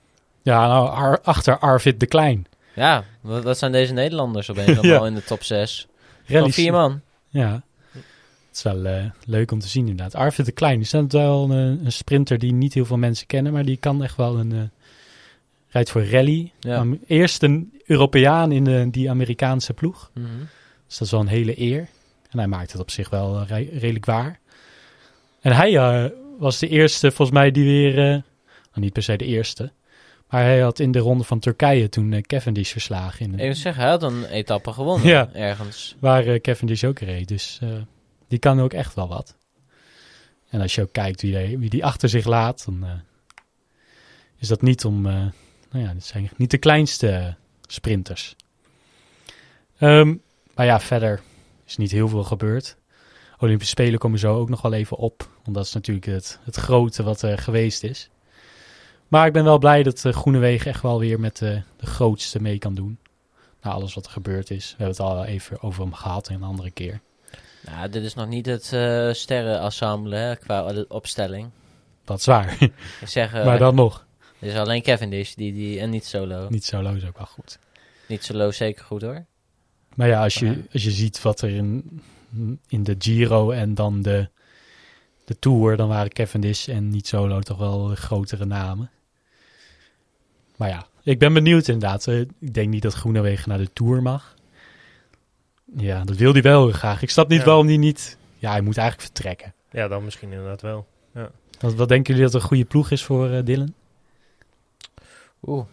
Ja, nou, Ar- achter Arvid de Klein. Ja, wat, wat zijn deze Nederlanders opeens <laughs> allemaal in de top 6? Van Rally- vier man. Ja, het is wel eh, leuk om te zien inderdaad. Arvid de Klein is dat wel een, een sprinter die niet heel veel mensen kennen, maar die kan echt wel een... eh rijdt voor rally. Ja. Eerst een Europeaan in de, die Amerikaanse ploeg. Mhm. Dus dat is wel een hele eer. En hij maakt het op zich wel eh, re- redelijk waar. En hij eh, was de eerste, volgens mij, die weer... eh, nou, niet per se de eerste. Maar hij had in de ronde van Turkije toen eh, Cavendish verslagen. In een, moet zeggen, hij had een etappe gewonnen <laughs> Ja. ergens. waar eh, Cavendish ook reed. Dus eh, die kan ook echt wel wat. En als je ook kijkt wie, hij- wie die achter zich laat, dan eh, is dat niet om... eh, nou ja, dat zijn niet de kleinste eh, sprinters. Ehm, maar ja, verder is niet heel veel gebeurd. Olympische Spelen komen zo ook nog wel even op. Want dat is natuurlijk het, het grote wat er geweest is. Maar ik ben wel blij dat uh, Groenewegen echt wel weer met de, grootste mee kan doen. Nou, alles wat er gebeurd is. We hebben het al even over hem gehad een andere keer. Nou, dit is nog niet het sterrenensemble hè, qua opstelling. Dat is waar. Ik zeg, eh, maar dan nog. het is alleen Cavendish die, die, en niet solo. Niet solo is ook wel goed. Niet solo zeker goed hoor. Maar ja, als je, als je ziet wat er in, in de Giro en dan de, de Tour, dan waren Cavendish en niet solo toch wel grotere namen. Maar ja, ik ben benieuwd inderdaad. Eh, Ik denk niet dat Groenewegen naar de Tour mag. Ja, dat wil hij wel heel graag. Ik snap niet Ja. waarom hij niet... Ja, hij moet eigenlijk vertrekken. Ja, dan misschien inderdaad wel. Wat, wat denken jullie dat een goede ploeg is voor eh, Dylan? Oeh.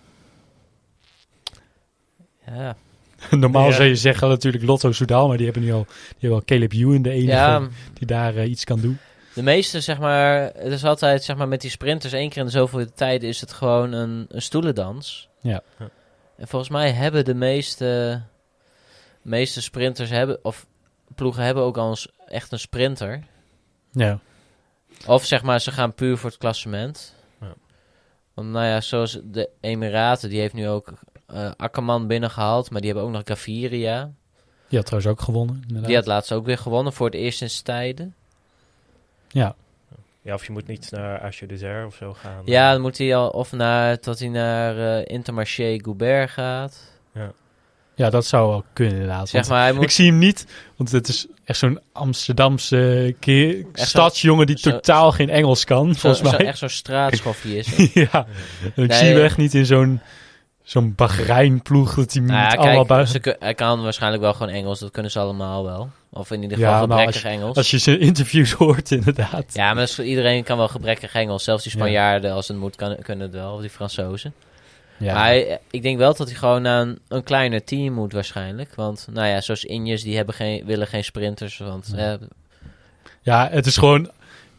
Ja. <laughs> Normaal Ja. zou je zeggen natuurlijk Lotto Soudal, maar die hebben nu al, die hebben al Caleb Ewan, de enige ja, die daar eh, iets kan doen. de meeste zeg maar, het is altijd zeg maar met die sprinters één keer in de zoveel tijd is het gewoon een, een stoelendans. Ja. Ja. En volgens mij hebben de meeste, meeste sprinters hebben, of ploegen hebben ook al echt een sprinter. Ja. Of zeg maar, ze gaan puur voor het klassement. Ja. Want nou ja, zoals de Emiraten, die heeft nu ook eh Akkerman binnengehaald. Maar die hebben ook nog Gaviria. Die had trouwens ook gewonnen. Inderdaad. Die had laatst ook weer gewonnen voor het eerst in tijden. Ja, Ja, of je moet niet naar Asje Desert of zo gaan. Ja, dan moet hij al of naar, tot hij naar eh Intermarché Goubert gaat. ja, dat zou wel kunnen inderdaad. Zeg maar, hij Ik zie hem niet, want het is echt zo'n Amsterdamse keer, stadsjongen die zo- totaal geen Engels kan, Zo, volgens mij. echt zo'n straatschoffie is <laughs> ja, ik zie hem eh, echt niet in zo'n zo'n Bahrein-ploeg dat hij Nou ja, allemaal kijk, buiten... ze hij kan waarschijnlijk wel gewoon Engels. Dat kunnen ze allemaal wel. Of in ieder Ja, geval maar gebrekkig Engels. Als je zijn <laughs> interviews hoort, inderdaad. Ja, maar iedereen kan wel gebrekkig Engels. Zelfs die Spanjaarden, als het moet, kan, kunnen het wel. Of die Fransozen. Ja, Maar hij- ik denk wel dat hij gewoon naar een, een kleiner team moet waarschijnlijk. Want, nou ja, zoals Injes, die hebben geen, willen geen sprinters. Want, Ja. eh, ja, het is gewoon...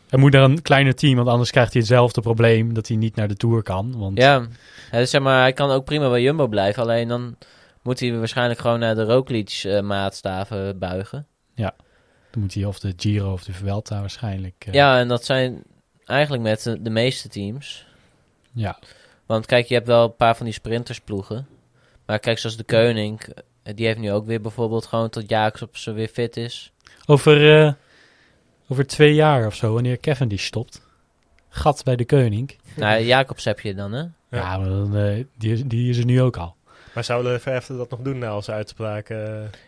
Hij moet naar een kleiner team, want anders krijgt hij hetzelfde probleem dat hij niet naar de Tour kan. Want ja, Ja, zeg maar, hij kan ook prima bij Jumbo blijven. Alleen dan moet hij waarschijnlijk gewoon naar de Roglic-maatstaven buigen. dan moet hij of de Giro of de Vuelta waarschijnlijk... eh, Ja, en dat zijn eigenlijk met de, de meeste teams. ja. Want kijk, je hebt wel een paar van die sprintersploegen. Maar kijk, zoals de Koning, eh, die heeft nu ook weer bijvoorbeeld gewoon tot Jacobsen weer fit is. Over, eh, over twee jaar of zo, wanneer Cavendish stopt. Gat bij de koning. Nou, Jacobs heb je dan, hè? Ja. Maar dan, eh, die, is- die is er nu ook al. Maar zou Lefebvre dat nog doen na als uitspraak? eh?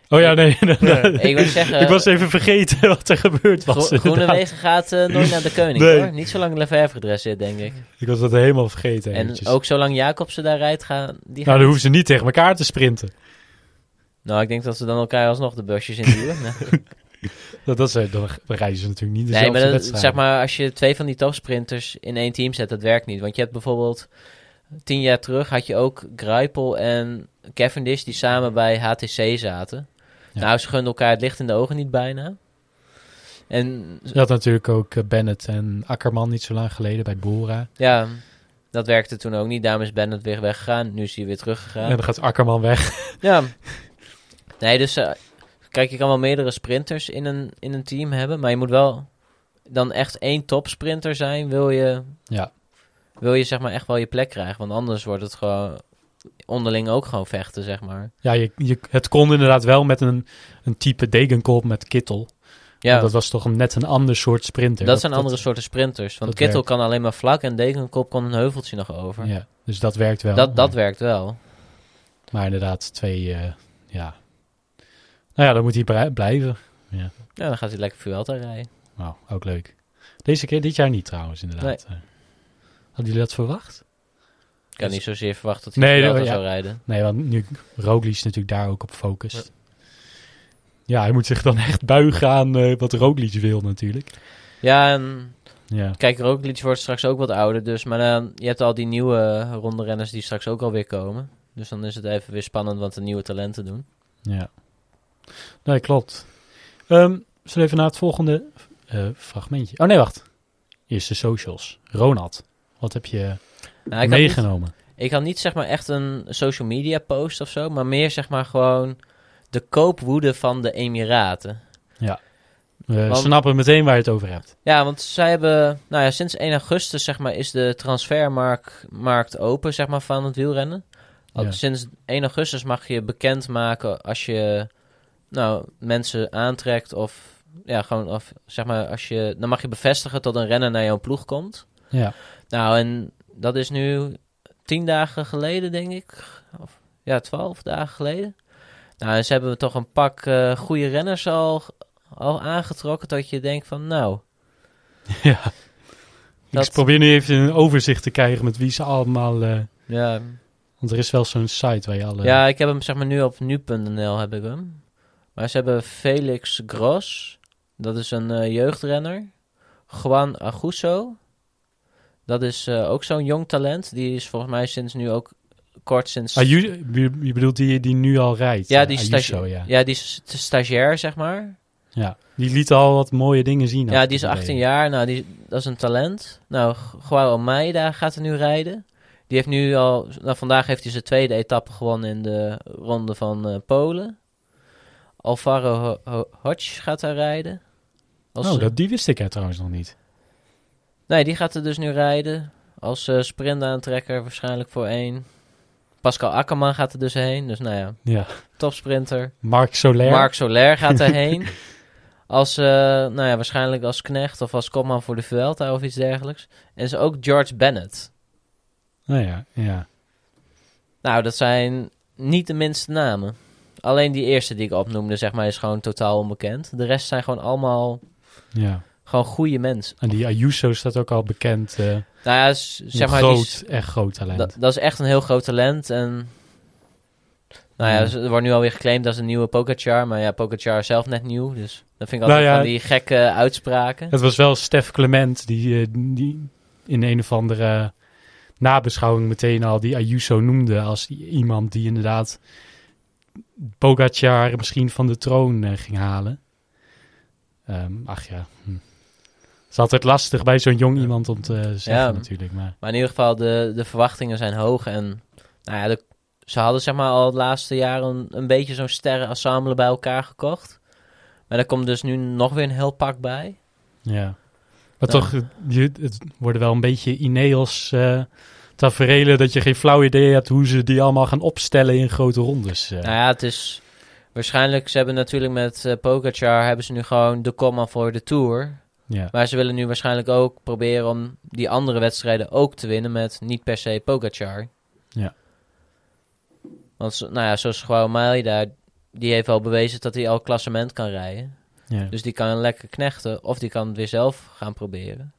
Oh ja, nee. <laughs> nee, nee. Ik wil zeggen, Ik was even vergeten <laughs> wat er gebeurd was. Gro- inderdaad. Groenewegen gaat eh, nooit naar de Koning, Nee. hoor. Niet zolang Lefebvre er zit, denk ik. Ik was dat helemaal vergeten. En eventjes. ook zolang Jacobsen daar rijdt, gaan die nou, gaan... dan hoeven ze niet tegen elkaar te sprinten. Nou, ik denk dat ze dan elkaar alsnog de busjes induwen. <laughs> Nou, Dat, dat is, dan rijden ze natuurlijk niet nee, dezelfde maar dat, wedstrijd. zeg maar, als je twee van die topsprinters in één team zet, dat werkt niet. Want je hebt bijvoorbeeld... Tien jaar terug had je ook Greipel en Cavendish die samen bij HTC zaten. Ja. Nou, ze gunden elkaar het licht in de ogen niet bijna. En Je had natuurlijk ook eh, Bennett en Akkerman niet zo lang geleden bij Bora. ja, dat werkte toen ook niet. Daarom is Bennett weer weggegaan. Nu is hij weer teruggegaan. En dan gaat Akkerman weg. Ja. Nee, dus eh, kijk, je kan wel meerdere sprinters in een, in een team hebben, maar je moet wel dan echt één topsprinter zijn, wil je, Ja. Wil je zeg maar echt wel je plek krijgen, want anders wordt het gewoon onderling ook gewoon vechten, zeg maar. Ja, je, je, het kon inderdaad wel met een, een type degenkop met Kittel. Ja, Want dat, dat was toch een, net een ander soort sprinter. zijn andere soorten sprinters. Want dat Kittel kan alleen maar vlak en Degenkop kon een heuveltje nog over. Ja, dus dat werkt wel. dat, dat maar, werkt wel. maar inderdaad, twee, eh, ja. Nou ja, dan moet hij blijven. Ja, Ja, dan gaat hij lekker Vuelta rijden. nou, ook leuk. Deze keer, dit jaar niet trouwens, inderdaad. Eh, Hadden jullie dat verwacht? Ik kan Dus- niet zozeer verwachten dat hij Nee, ja. zou rijden. Nee, want nu Roglic natuurlijk daar ook op focust. Ja, hij moet zich dan echt buigen aan eh, wat Roglic wil natuurlijk. Ja, en Ja, kijk, Roglic wordt straks ook wat ouder. Dus, maar dan, je hebt al die nieuwe ronde renners die straks ook alweer komen. Dus dan is het even weer spannend wat de nieuwe talenten doen. ja. Nee, klopt. Ehm zullen we even naar het volgende eh, fragmentje? Oh nee, wacht. Eerst de socials. Ronald, wat heb je Nou, ik, had niet, meegenomen? ik had niet zeg maar echt een social media post of zo. Maar meer zeg maar gewoon de koopwoede van de Emiraten. We want- snappen meteen waar je het over hebt. Ja, want zij hebben, nou ja, sinds 1 augustus zeg maar is de transfermarkt markt open zeg maar van het wielrennen. Ja. Sinds 1 augustus mag je bekendmaken als je, nou, mensen aantrekt of, ja, gewoon, of zeg maar, als je, dan mag je bevestigen dat een renner naar jouw ploeg komt. Ja, Nou, en dat is nu 10 dagen geleden, denk ik. Of, ja, 12 dagen geleden. Nou, en ze hebben toch een pak eh goede renners al, al aangetrokken dat je denkt van, nou... <laughs> ja. Dat- Ik probeer nu even een overzicht te krijgen met wie ze allemaal... eh, Ja, want er is wel zo'n site waar je alle... Ja, ik heb hem zeg maar nu op nu.nl heb ik hem. Maar ze hebben Felix Gros, dat is een eh, jeugdrenner. Juan Aguso, dat is eh, ook zo'n jong talent. Die is volgens mij sinds nu ook kort sinds... Ah, je, bedoelt die die nu al rijdt? ja, eh, die, Ayuso, stagi- ja. ja, die is st- stagiair, zeg maar. ja. Die liet al wat mooie dingen zien. Ja, die is 18 jaar. Nou, die, dat is een talent. Nou, Joao Almeida gaat er nu rijden. Die heeft nu al... Nou, vandaag heeft hij zijn tweede etappe gewonnen in de ronde van eh, Polen. Alvaro Ho- Ho- Hodge gaat daar rijden. Als, Oh, dat, die wist ik er trouwens nog niet. Nee, die gaat er dus nu rijden. Als eh sprintaantrekker waarschijnlijk voor één. Pascal Akkerman gaat er dus heen. Dus nou ja, Ja. topsprinter. Marc Soler. Marc Soler gaat <laughs> erheen. als, eh, nou ja, waarschijnlijk als knecht of als kopman voor de Vuelta of iets dergelijks. En is ook George Bennett. Nou ja, ja. Nou, dat zijn niet de minste namen. Alleen die eerste die ik opnoemde, zeg maar, is gewoon totaal onbekend. De rest zijn gewoon allemaal ja. Gewoon goede mensen. En die Ayuso staat ook al bekend. eh Nou ja, zeg maar, groot, is- echt groot talent. dat, dat is echt een heel groot talent. En nou ja, er wordt nu alweer geclaimd als een nieuwe Pogacar. Maar ja, Pogacar is zelf net nieuw. Dus dat vind ik Nou altijd ja. van die gekke uitspraken. Het was wel Stef Clement die, eh, die in een of andere nabeschouwing meteen al die Ayuso noemde als iemand die inderdaad Pogacar misschien van de troon eh, ging halen. Ehm, ach ja. Hm. Het is altijd lastig bij zo'n jong iemand om te zeggen Ja. natuurlijk. Maar Maar in ieder geval, de, de verwachtingen zijn hoog. En nou ja, de- ze hadden zeg maar al het laatste jaar een, een beetje zo'n sterrenensemble bij elkaar gekocht. Maar er komt dus nu nog weer een heel pak bij. ja. Maar toch, het- worden wel een beetje Ineos eh taferelen dat je geen flauw idee hebt hoe ze die allemaal gaan opstellen in grote rondes. eh. Nou ja, het is waarschijnlijk, ze hebben natuurlijk met eh Pogacar, hebben ze nu gewoon de komma voor de Tour. Ja. Maar ze willen nu waarschijnlijk ook proberen om die andere wedstrijden ook te winnen met niet per se Pogacar. Ja. Want nou ja, zoals Maida, die heeft al bewezen dat hij al klassement kan rijden. ja. Dus die kan lekker knechten of die kan het weer zelf gaan proberen.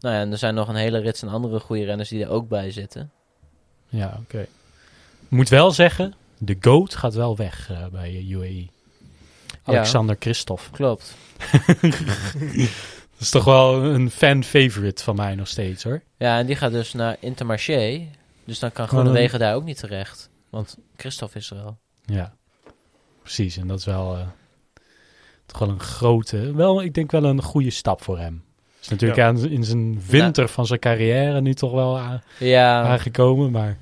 Nou ja, en er zijn nog een hele rits en andere goede renners die er ook bij zitten. Ja, oké. Moet wel zeggen, de GOAT gaat wel weg eh, bij eh, UAE. Alexander Christophe. Klopt. <laughs> Dat is toch wel een fan-favorite van mij nog steeds, hoor. Ja, en die gaat dus naar Intermarché. Dus dan kan Gewoon Groenewegen daar ook niet terecht. Want Christophe is er al. Ja, precies. En dat is wel eh, toch wel een grote, wel, ik denk wel een goede stap voor hem. Is natuurlijk Ja. aan, in zijn winter van zijn carrière nu toch wel a- Ja, aangekomen, maar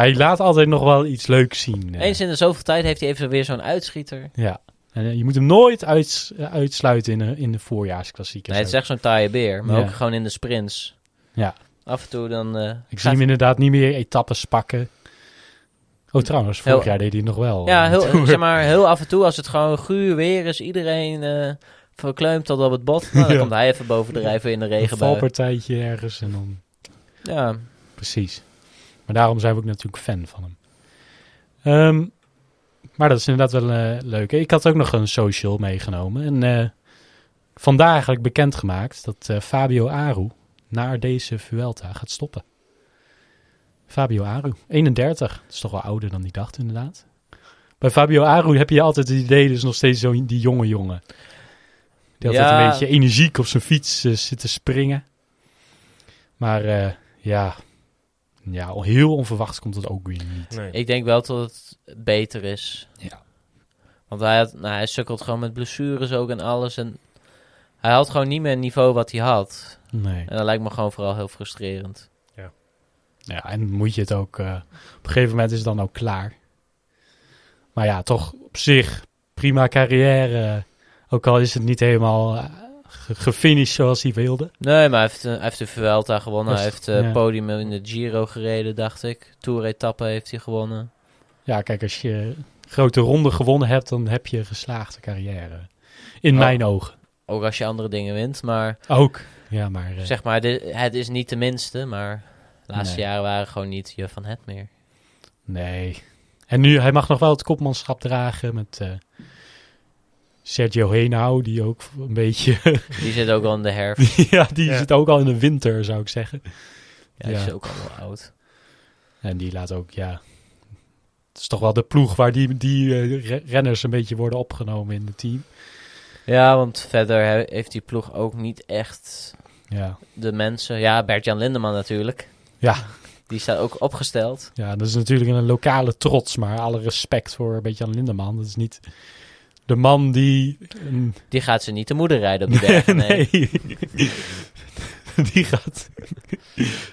hij laat altijd nog wel iets leuks zien. eh. eens in de zoveel tijd heeft hij even weer zo'n uitschieter. Ja. En eh, je moet hem nooit eh, uitsluiten in de, in de voorjaarsklassiekers. Nee, het is echt zo'n taaie beer. Maar Ja. ook gewoon in de sprints. Ja. Af en toe dan... eh, Ik zie hem inderdaad niet meer etappes pakken. Oh, trouwens, vorig Heel- jaar deed hij nog wel. Ja, heel, Tour. zeg maar, heel af en toe als het gewoon guur weer is, iedereen eh verkleumd tot op het bot. Nou, dan Ja. komt hij even bovendrijven in de Een regenbui. valpartijtje ergens en dan... Ja, Precies. Maar daarom zijn we ook natuurlijk fan van hem. Ehm, maar dat is inderdaad wel eh, leuk. Ik had ook nog een social meegenomen. En eh, vandaag eigenlijk bekendgemaakt dat eh, Fabio Aru naar deze Vuelta gaat stoppen. Fabio Aru, 31. Dat is toch wel ouder dan die dacht inderdaad. Bij Fabio Aru heb je altijd het idee, dus nog steeds zo die jonge jongen. Die altijd Ja. een beetje energiek op zijn fiets zit te springen. Maar ja, ja, al heel onverwachts komt het ook weer niet. Nee. ik denk wel dat het beter is. Ja. Want hij, had, nou, hij sukkelt gewoon met blessures ook en alles. En hij had gewoon niet meer het niveau wat hij had. Nee. En dat lijkt me gewoon vooral heel frustrerend. Ja, en moet je het ook... eh, op een gegeven moment is het dan ook klaar. Maar ja, toch op zich prima carrière. Ook al is het niet helemaal eh, gefinished zoals hij wilde. Nee, maar hij heeft, eh, hij heeft de Vuelta gewonnen. Hij heeft het ja. podium in de Giro gereden, dacht ik. Tour-etappe heeft hij gewonnen. Ja, kijk, als je grote ronde gewonnen hebt, dan heb je een geslaagde carrière. In Oh. mijn ogen. Ook als je andere dingen wint. Maar Ook. Ja, maar... eh, zeg maar, dit- het is niet de minste. Maar de laatste Nee. jaren waren gewoon niet je van het meer. Nee. En nu, hij mag nog wel het kopmanschap dragen met Sergio Henao, die ook een beetje... <laughs> Die zit ook al in de herfst. <laughs> ja, die Ja. zit ook al in de winter, zou ik zeggen. Ja, die Ja. is ook al wel oud. En die laat ook, ja... Het is toch wel de ploeg waar die, die eh, re- renners een beetje worden opgenomen in het team. Ja, want verder he- heeft die ploeg ook niet echt Ja, de mensen. Ja, Bert-Jan Lindeman natuurlijk. ja, Die staat ook opgesteld. ja, dat is natuurlijk een lokale trots, maar alle respect voor aan Lindeman. Dat is niet de man die... een- Die gaat ze niet de moeder rijden op de <laughs> bergen. nee. nee. die, gaat,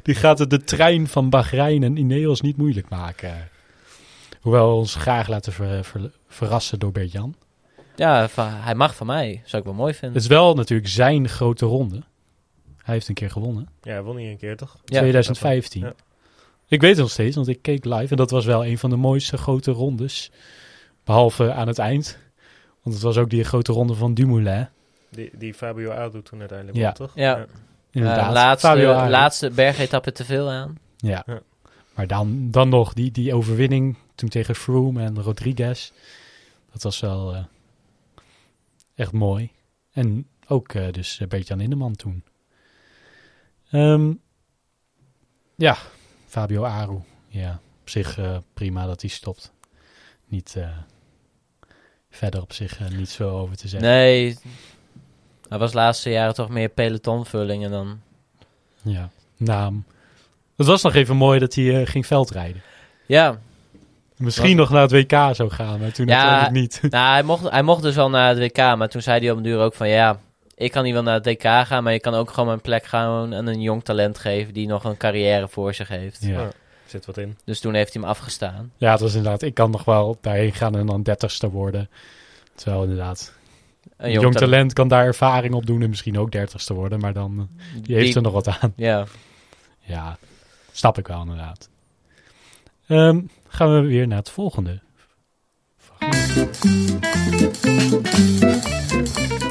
die gaat het de trein van Bahrein en Ineos niet moeilijk maken. Hoewel we ons graag laten ver- ver- verrassen door Bert-Jan. Ja, hij mag van mij. Zou ik wel mooi Het vinden. is wel natuurlijk zijn grote ronde. Hij heeft een keer gewonnen. Ja, hij won niet een keer, toch? Ja, 2015. Ja. Ik weet het nog steeds, want ik keek live. En dat was wel een van de mooiste grote rondes. Behalve aan het eind. Want het was ook die grote ronde van Dumoulin. Die, die Fabio Aru toen uiteindelijk Ja. won, toch? Ja. Inderdaad. Eh, laatste, Fabio laatste bergetappe te veel aan. Ja. Ja. Maar dan, dan nog, die, die overwinning toen tegen Froome en Rodriguez. Dat was wel eh, echt mooi. En ook eh, dus uh, Bert-Jan Indeman toen. Ehm, ja, Fabio Aru. Ja, op zich prima dat hij stopt. Niet eh, verder op zich eh, niet zo over te zeggen. Nee, hij was de laatste jaren toch meer pelotonvulling en dan... Ja, naam. Het was nog even mooi dat hij eh, ging veldrijden. Ja, Misschien nog naar het WK zou gaan, maar toen Ja, natuurlijk niet. <laughs> nou, hij mocht, hij mocht dus wel naar het WK, maar toen zei hij op een duur ook van ja, ik kan niet wel naar het WK gaan, maar je kan ook gewoon mijn plek gaan aan een jong talent geven die nog een carrière voor zich heeft. Ja. Ja. Zit wat in. Dus toen heeft hij hem afgestaan. ja, het was inderdaad, ik kan nog wel daarheen gaan en dan dertigste worden. Terwijl inderdaad, Een jong, talent kan daar ervaring op doen en misschien ook dertigste worden, maar dan, eh, die heeft er nog wat aan. Ja, Ja, snap ik wel inderdaad. Ehm, gaan we weer naar het volgende.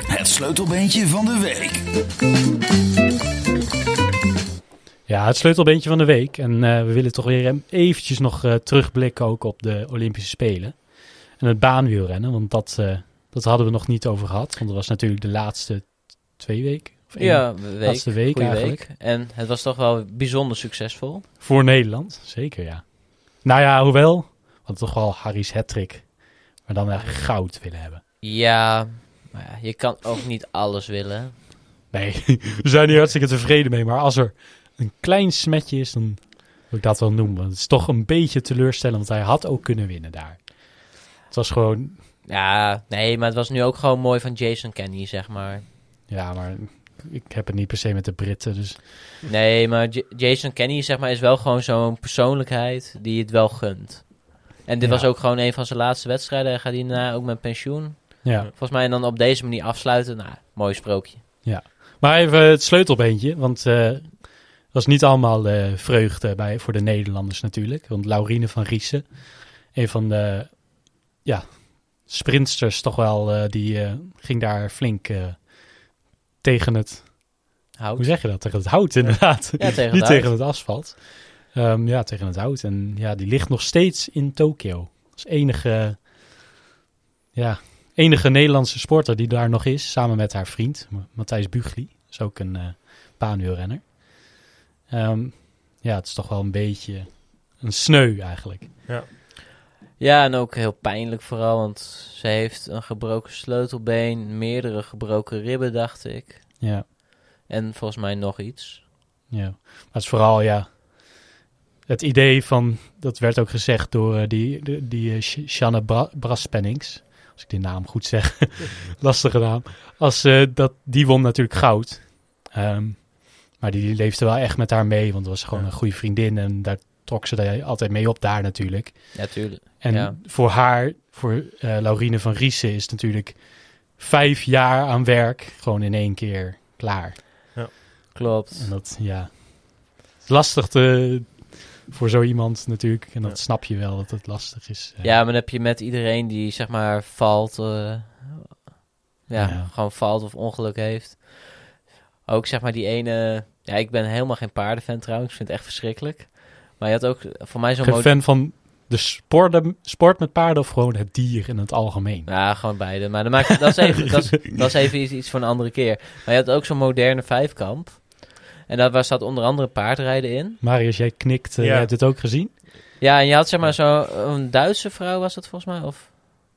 Het sleutelbeentje van de week. Ja, het sleutelbeentje van de week. En eh, we willen toch weer em- eventjes nog eh, terugblikken ook op de Olympische Spelen. En het baanwielrennen, want dat, eh, dat hadden we nog niet over gehad. Want dat was natuurlijk de laatste twee weken. Of ja week, laatste week eigenlijk. week. En het was toch wel bijzonder succesvol. Voor Nederland, zeker ja. Nou ja, hoewel, we hadden toch wel Harry's hattrick. Maar dan echt goud willen hebben. Ja, maar ja, je kan ook niet alles willen. Nee, <laughs> we zijn hier hartstikke tevreden mee. Maar als er een klein smetje is, dan wil ik dat wel noemen. Want het is toch een beetje teleurstellend, want hij had ook kunnen winnen daar. Het was gewoon, Ja, nee, maar het was nu ook gewoon mooi van Jason Kenny, zeg maar. ja, maar ik heb het niet per se met de Britten. Dus Nee, maar J- Jason Kenny zeg maar, is wel gewoon zo'n persoonlijkheid die het wel gunt. En dit Ja. was ook gewoon een van zijn laatste wedstrijden. Hij gaat hierna ook met pensioen. ja. Volgens mij en dan op deze manier afsluiten. Nou, mooi sprookje. Maar even het sleutelbeentje, want eh, was niet allemaal eh, vreugde bij, voor de Nederlanders natuurlijk. Want Laurine van Riesen, een van de ja, sprintsters toch wel, eh, die eh, ging daar flink tegen het, Hout. hoe zeg je dat, tegen het hout inderdaad. Ja, tegen niet het tegen het asfalt. Ehm, ja, tegen het hout. En ja, die ligt nog steeds in Tokio. Als enige, ja, enige Nederlandse sporter die daar nog is, samen met haar vriend, Ma- Matthijs Bugli. is ook een uh, Ehm, ja, het is toch wel een beetje een sneu eigenlijk. Ja, en ook heel pijnlijk vooral, want ze heeft een gebroken sleutelbeen, meerdere gebroken ribben, dacht ik. Ja, En volgens mij nog iets. ja. Maar het is vooral, ja, het idee van, dat werd ook gezegd door eh, die, die, die eh, Sh- Shanna Bra Braspennings. Als ik die naam goed zeg. <laughs> Lastige naam. Als, eh, dat, die won natuurlijk goud. Ehm, maar die leefde wel echt met haar mee, want het was gewoon Ja. een goede vriendin. En daar trok ze daar altijd mee op daar natuurlijk. Ja, tuurlijk. En Ja. voor haar, voor eh Laurine van Riesen, is natuurlijk vijf jaar aan werk gewoon in één keer klaar. Klopt. En dat, ja, is lastig te, voor zo iemand natuurlijk. En dat Ja. snap je wel dat het lastig is. Eh, Ja, maar dan heb je met iedereen die zeg maar valt, eh, ja, Ja. gewoon valt of ongeluk heeft. Ook zeg maar die ene, ja, ik ben helemaal geen paardenfan trouwens, ik vind het echt verschrikkelijk. Maar je had ook voor mij zo'n Geen fan van de sport, sport met paarden of gewoon het dier in het algemeen? Ja, gewoon beide. Maar dan maakt, dat, is even, dat, is, <laughs> dat is even iets, iets voor een andere keer. Maar je had ook zo'n moderne vijfkamp. En daar was- zat onder andere paardrijden in. Marius, jij knikt. eh, Ja. Jij hebt dit ook gezien? Ja, en je had zeg maar zo'n Duitse vrouw was dat volgens mij. Of,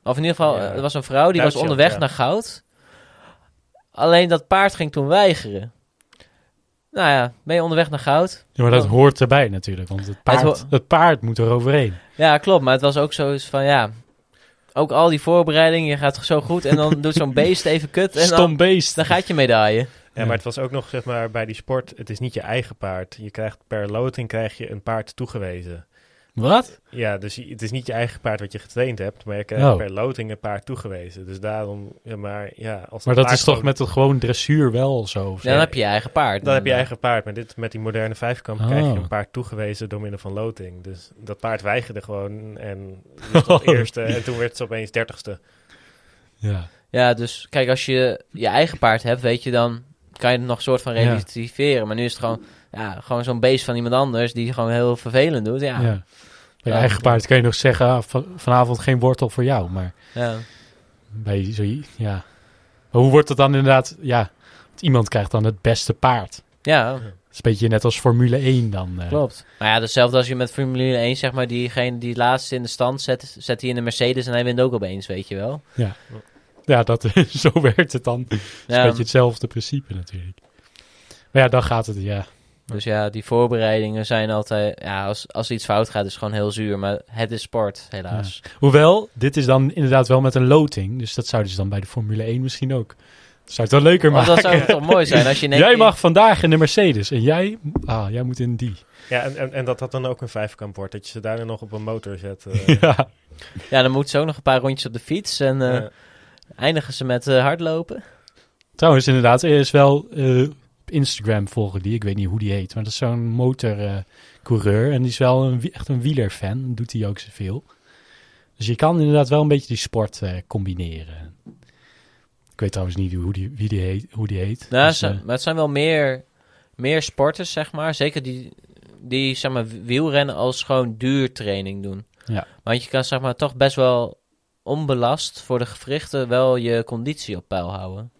of in ieder geval, Ja. eh, er was een vrouw die was onderweg ja. naar goud. Alleen dat paard ging toen weigeren. Nou ja, ben je onderweg naar goud? Ja, maar dat Oh. hoort erbij natuurlijk. Want het paard, het paard moet er overheen. Ja, klopt. Maar het was ook zo eens van ja... Ook al die voorbereidingen, je gaat zo goed en dan doet zo'n beest even kut en Stom dan, beest. dan gaat je medaille. Ja, Ja. maar het was ook nog, zeg maar, bij die sport, het is niet je eigen paard. Je krijgt per loting krijg je een paard toegewezen. Wat? Ja, dus het is niet je eigen paard wat je getraind hebt, maar je krijgt Oh. per loting een paard toegewezen. Dus daarom, ja, maar ja, als Maar het dat is toch gewoon- met het gewoon dressuur wel zo? Dan heb je je eigen paard. Dan heb je je eigen paard, maar dit met die moderne vijfkamp Oh. krijg je een paard toegewezen door middel van loting. Dus dat paard weigerde gewoon en was <laughs> Oh. eerste en toen werd ze opeens dertigste. Ja. Ja, dus kijk, als je je eigen paard hebt, weet je, dan kan je het nog een soort van Ja. relativeren. Maar nu is het gewoon, ja, gewoon zo'n beest van iemand anders die gewoon heel vervelend doet. Ja, ja. ja. Bij je Ja. eigen paard kan je nog zeggen, ah, van- vanavond geen wortel voor jou. Maar ja. bij zo, ja. Maar hoe wordt het dan inderdaad? Ja, iemand krijgt dan het beste paard. Ja, Dat is een beetje net als Formule 1 dan. eh. klopt. Maar ja, hetzelfde als je met Formule 1, zeg maar, diegene die laatste in de stand zet, zet hij in de Mercedes en hij wint ook opeens, weet je wel. Ja, dat, <laughs> zo werkt het dan. Dat is Ja, een beetje hetzelfde principe natuurlijk. Maar ja, dan gaat het, ja. Dus ja, die voorbereidingen zijn altijd, ja, als, als er iets fout gaat, is het gewoon heel zuur. Maar het is sport, helaas. Hoewel, dit is dan inderdaad wel met een loting. Dus dat zouden ze dan bij de Formule 1 misschien ook. Dat zou het wel leuker Want maken. dat zou toch mooi zijn als je in <laughs> één Jij mag vandaag in de Mercedes en jij, ah, jij moet in die. Ja, en, en, en dat dat dan ook een vijfkamp wordt, dat je ze daarna nog op een motor zet. eh. <laughs> ja. Ja, dan moeten ze ook nog een paar rondjes op de fiets en eh, Ja. eindigen ze met eh, hardlopen. Trouwens, inderdaad, er is wel eh, op Instagram volgen die, ik weet niet hoe die heet, maar dat is zo'n motorcoureur en die is wel een, echt een wielerfan, doet hij ook zoveel. Dus je kan inderdaad wel een beetje die sport eh, combineren. Ik weet trouwens niet hoe die, wie die heet, hoe die heet. Nou, Dus, eh, maar het zijn wel meer, meer sporters, zeg maar. Zeker die, die zeg maar, wielrennen als gewoon duurtraining doen. Ja. Want je kan zeg maar, toch best wel onbelast voor de gewrichten wel je conditie op peil houden.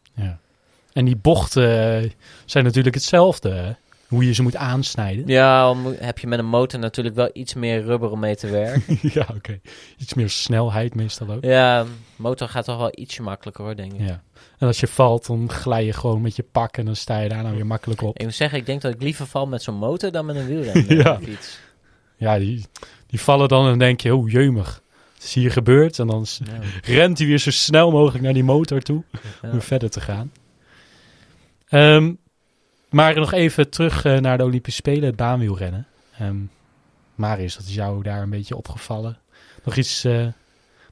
En die bochten eh, zijn natuurlijk hetzelfde, hoe je ze moet aansnijden. Ja, heb je met een motor natuurlijk wel iets meer rubber om mee te werken. <laughs> ja, oké. Iets meer snelheid meestal ook. ja, motor gaat toch wel ietsje makkelijker hoor, denk ik. Ja. En als je valt, dan glij je gewoon met je pak en dan sta je daarna weer makkelijk op. Ik moet zeggen, ik denk dat ik liever val met zo'n motor dan met een wielrennen <laughs> Ja. fiets. Ja, die, die vallen dan en dan denk je, oh jeumig. Het is hier gebeurd. En dan Ja. rent hij weer zo snel mogelijk naar die motor toe Ja. om verder te gaan. Ehm, maar nog even terug eh, naar de Olympische Spelen, het baanwielrennen. Ehm Marius, dat is jou daar een beetje opgevallen. Nog iets, eh,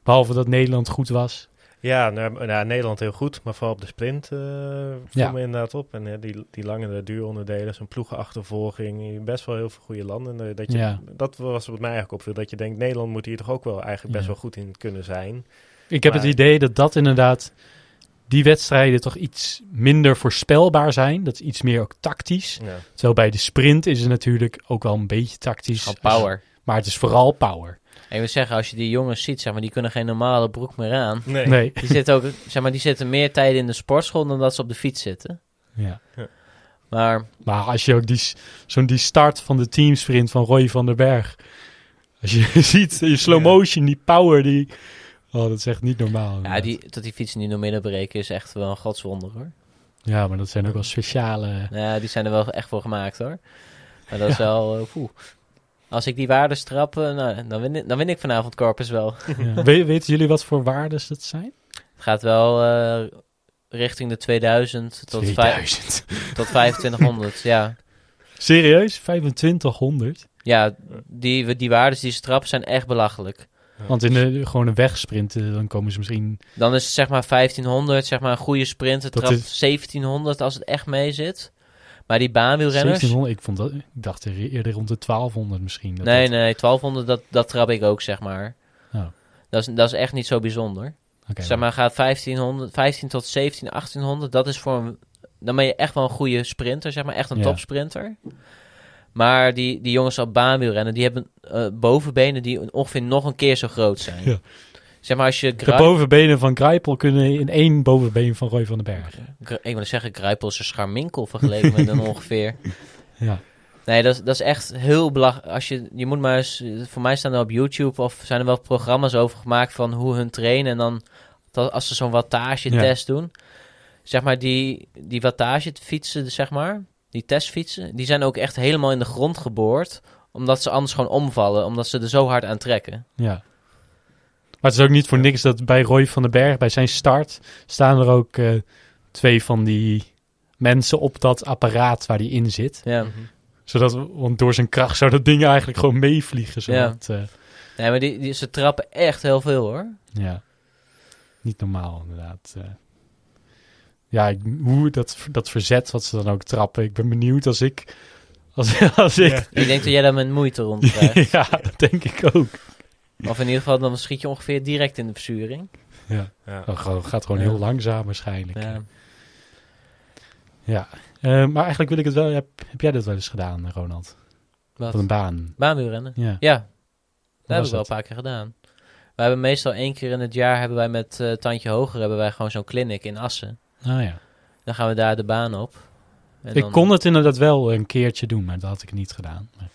behalve dat Nederland goed was. Ja, nou, nou, Nederland heel goed, maar vooral op de sprint eh viel Ja. me inderdaad op. En die, die lange duuronderdelen, zo'n ploegenachtervolging, best wel heel veel goede landen. Dat, je, Ja. dat was wat mij eigenlijk opviel, dat je denkt, Nederland moet hier toch ook wel eigenlijk best Ja. wel goed in kunnen zijn. Ik heb Maar- het idee dat dat inderdaad die wedstrijden toch iets minder voorspelbaar zijn. Dat is iets meer ook tactisch. Ja. Terwijl bij de sprint is het natuurlijk ook wel een beetje tactisch. Power. Maar het is vooral power. En ik wil zeggen, als je die jongens ziet, zeg maar, die kunnen geen normale broek meer aan. Nee. Nee. Die zitten ook, zeg maar, die zitten meer tijd in de sportschool dan dat ze op de fiets zitten. Ja. Maar Maar als je ook die, zo'n die start van de teamsprint van Roy van den Berg. Als je <laughs> ziet, in slow Ja. motion, die power, die... Oh, dat is echt niet normaal. ja, die, dat die fietsen niet door midden breken is echt wel een godswonder hoor. ja, maar dat zijn ook wel speciale... Ja, die zijn er wel echt voor gemaakt hoor. Maar dat is wel, eh, poeh. Als ik die waarden trap, eh, nou, dan, win ik, dan win ik vanavond Corpus wel. Ja. We- weten jullie wat voor waardes dat zijn? Het gaat wel eh, richting de 2000 tot, vijf, 2000. tot 2500, ja. Serieus? 2500? Ja, die, die waarden die ze trappen zijn echt belachelijk. Want in de, gewoon een wegsprint, dan komen ze misschien... Dan is het zeg maar 1500, zeg maar een goede sprint. Het trapt is- 1700 als het echt mee zit. Maar die baanwielrenners... 1700, ik, vond dat, ik dacht er eerder rond de 1200 misschien. Dat nee, dat- nee, 1200 dat, dat trap ik ook, zeg maar. Oh. Dat is, dat is echt niet zo bijzonder. Oké, zeg maar gaat 1500, 15 tot 17, 1800. Dat is voor een... Dan ben je echt wel een goede sprinter, zeg maar. Echt een Ja. topsprinter. Maar die, die jongens op baanwielrennen, die hebben eh, bovenbenen die ongeveer nog een keer zo groot zijn. Ja. Zeg maar als je... De bovenbenen van Grijpel kunnen in één bovenbeen van Roy van den Berg. Gru- ik wil zeggen, Grijpel is een scharminkel vergeleken met een <laughs> ongeveer. Ja. Nee, dat, is- dat is echt heel belachelijk. Als je, je moet maar eens, voor mij staan er op YouTube of zijn er wel programma's over gemaakt van hoe hun trainen. En dan dat, als ze zo'n wattage-test doen. Zeg maar, die, die wattage-fietsen, zeg maar, die testfietsen, die zijn ook echt helemaal in de grond geboord. Omdat ze anders gewoon omvallen, omdat ze er zo hard aan trekken. ja. Maar het is ook niet voor niks dat bij Roy van den Berg, bij zijn start, staan er ook eh, twee van die mensen op dat apparaat waar hij in zit. Ja. Mhm. Zodat, want door zijn kracht zou dat ding eigenlijk gewoon meevliegen. Zodat, ja. Nee, maar die, die, ze trappen echt heel veel hoor. ja. Niet normaal inderdaad. eh. Ja, ik- hoe dat, dat verzet wat ze dan ook trappen. Ik ben benieuwd als ik... Als, <laughs> als ik... Ja. Ik denk dat jij daar met moeite rond krijgt. <laughs> Ja, dat denk ik ook. Of in ieder geval, dan schiet je ongeveer direct in de verzuring. Ja, Ja. dat gaat gaat gewoon Ja. heel langzaam waarschijnlijk. Ja. Ja, Eh, maar eigenlijk wil ik het wel. Heb, heb jij dat wel eens gedaan, Ronald? Wat? Van een baan. Baanwielrennen? Ja. Ja, dat heb was ik wel een paar keer gedaan. We hebben meestal één keer in het jaar hebben wij met eh, Tandje Hoger hebben wij gewoon zo'n clinic in Assen. Oh ja. Dan gaan we daar de baan op. En Ik dan- kon het inderdaad wel een keertje doen, maar dat had ik niet gedaan. Maar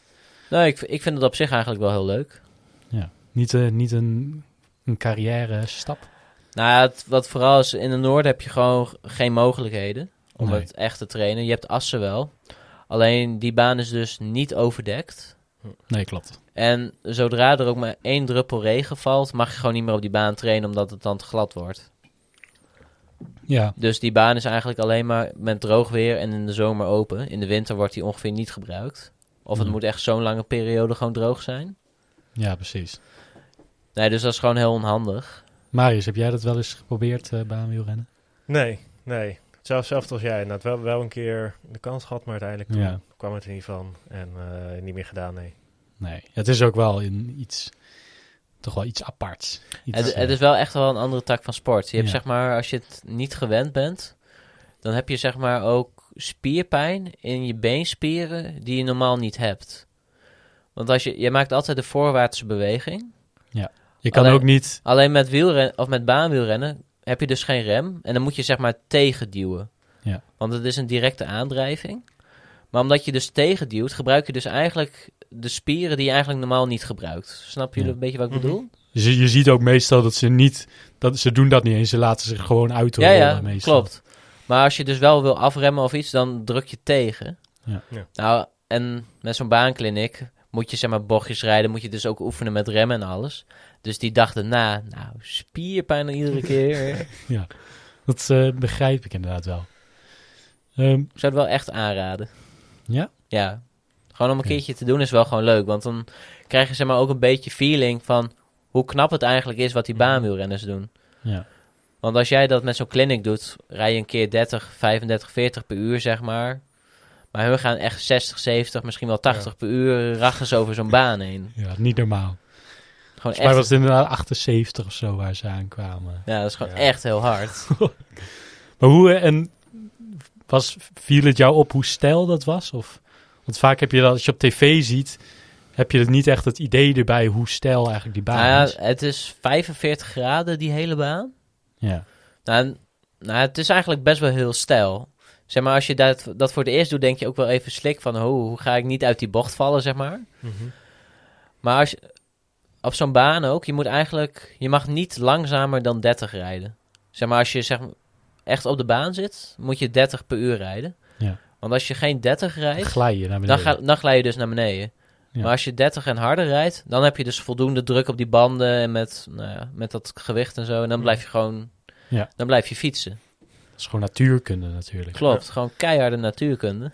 Nou, ik, ik vind het op zich eigenlijk wel heel leuk. niet, eh, niet een, een carrière stap. Nou ja, het, wat vooral is, in de Noord heb je gewoon geen mogelijkheden om Nee. het echt te trainen. Je hebt Assen wel. Alleen die baan is dus niet overdekt. Nee, klopt. En zodra er ook maar één druppel regen valt, mag je gewoon niet meer op die baan trainen omdat het dan te glad wordt. Ja, Dus die baan is eigenlijk alleen maar met droog weer en in de zomer open. In de winter wordt die ongeveer niet gebruikt. Of het Hmm. moet echt zo'n lange periode gewoon droog zijn. ja, precies. Nee, dus dat is gewoon heel onhandig. Marius, heb jij dat wel eens geprobeerd, eh baanwielrennen? Nee, nee. Zelfs, zelfs als jij. Nou, wel, wel een keer de kans gehad, maar uiteindelijk toen Ja. kwam het er niet van. En eh, niet meer gedaan, nee. Nee, het is ook wel in iets, toch wel iets aparts. Iets, Het, eh, het is wel echt wel een andere tak van sport. Je hebt Ja. zeg maar, als je het niet gewend bent, dan heb je zeg maar ook spierpijn in je beenspieren die je normaal niet hebt. Want als je, je maakt altijd de voorwaartse beweging. je kan alleen- ook niet... Alleen met wielrennen of met baanwielrennen heb je dus geen rem. En dan moet je zeg maar tegenduwen. Ja. Want het is een directe aandrijving. Maar omdat je dus tegenduwt, gebruik je dus eigenlijk de spieren die je eigenlijk normaal niet gebruikt. Snap jullie Ja. een beetje wat ik Mhm. bedoel? Je, je ziet ook meestal dat ze niet... Dat, ze doen dat niet eens. Ze laten zich gewoon Ja, uitrollen ja, meestal. klopt. Maar als je dus wel wil afremmen of iets, dan druk je tegen. Ja. Ja. Nou, en met zo'n baankliniek moet je zeg maar bochtjes rijden, moet je dus ook oefenen met remmen en alles. Dus die dag daarna, nou, spierpijn iedere keer. <laughs> Dat eh, begrijp ik inderdaad wel. Ehm, Ik zou het wel echt aanraden. Ja? Ja. Gewoon om een keertje te doen is wel gewoon leuk. Want dan krijg je zeg maar ook een beetje feeling van hoe knap het eigenlijk is wat die baanwielrenners doen. ja. Want als jij dat met zo'n clinic doet, rij je een keer 30, 35, 40 per uur, zeg maar. Maar hun gaan echt 60, 70, misschien wel 80 per uur, rachen ze over zo'n baan heen. Ja, niet normaal. Gewoon echt, was het inderdaad 78 of zo waar ze aankwamen. ja, dat is gewoon Ja. echt heel hard. <laughs> Maar hoe en was, viel het jou op hoe stijl dat was? Of, want vaak heb je dat, als je op tv ziet, heb je het niet echt het idee erbij hoe stijl eigenlijk die baan Nou ja, is. het is 45 graden, die hele baan. Ja. Nou, nou, het is eigenlijk best wel heel stijl. Zeg maar, als je dat, dat voor het eerst doet, denk je ook wel even slik van... Oh, hoe ga ik niet uit die bocht vallen, zeg maar. Mhm. Maar als je, op zo'n baan ook, je moet eigenlijk... Je mag niet langzamer dan 30 rijden. Zeg maar, als je zeg, maar, echt op de baan zit, moet je 30 per uur rijden. Ja. Want als je geen 30 rijdt, Glij je naar dan, ga, dan glij je dus naar beneden. Ja. Maar als je 30 en harder rijdt, dan heb je dus voldoende druk op die banden en met, nou ja, met dat gewicht en zo. En dan blijf je gewoon, Ja. dan blijf je fietsen. Dat is gewoon natuurkunde natuurlijk. Klopt, gewoon keiharde natuurkunde.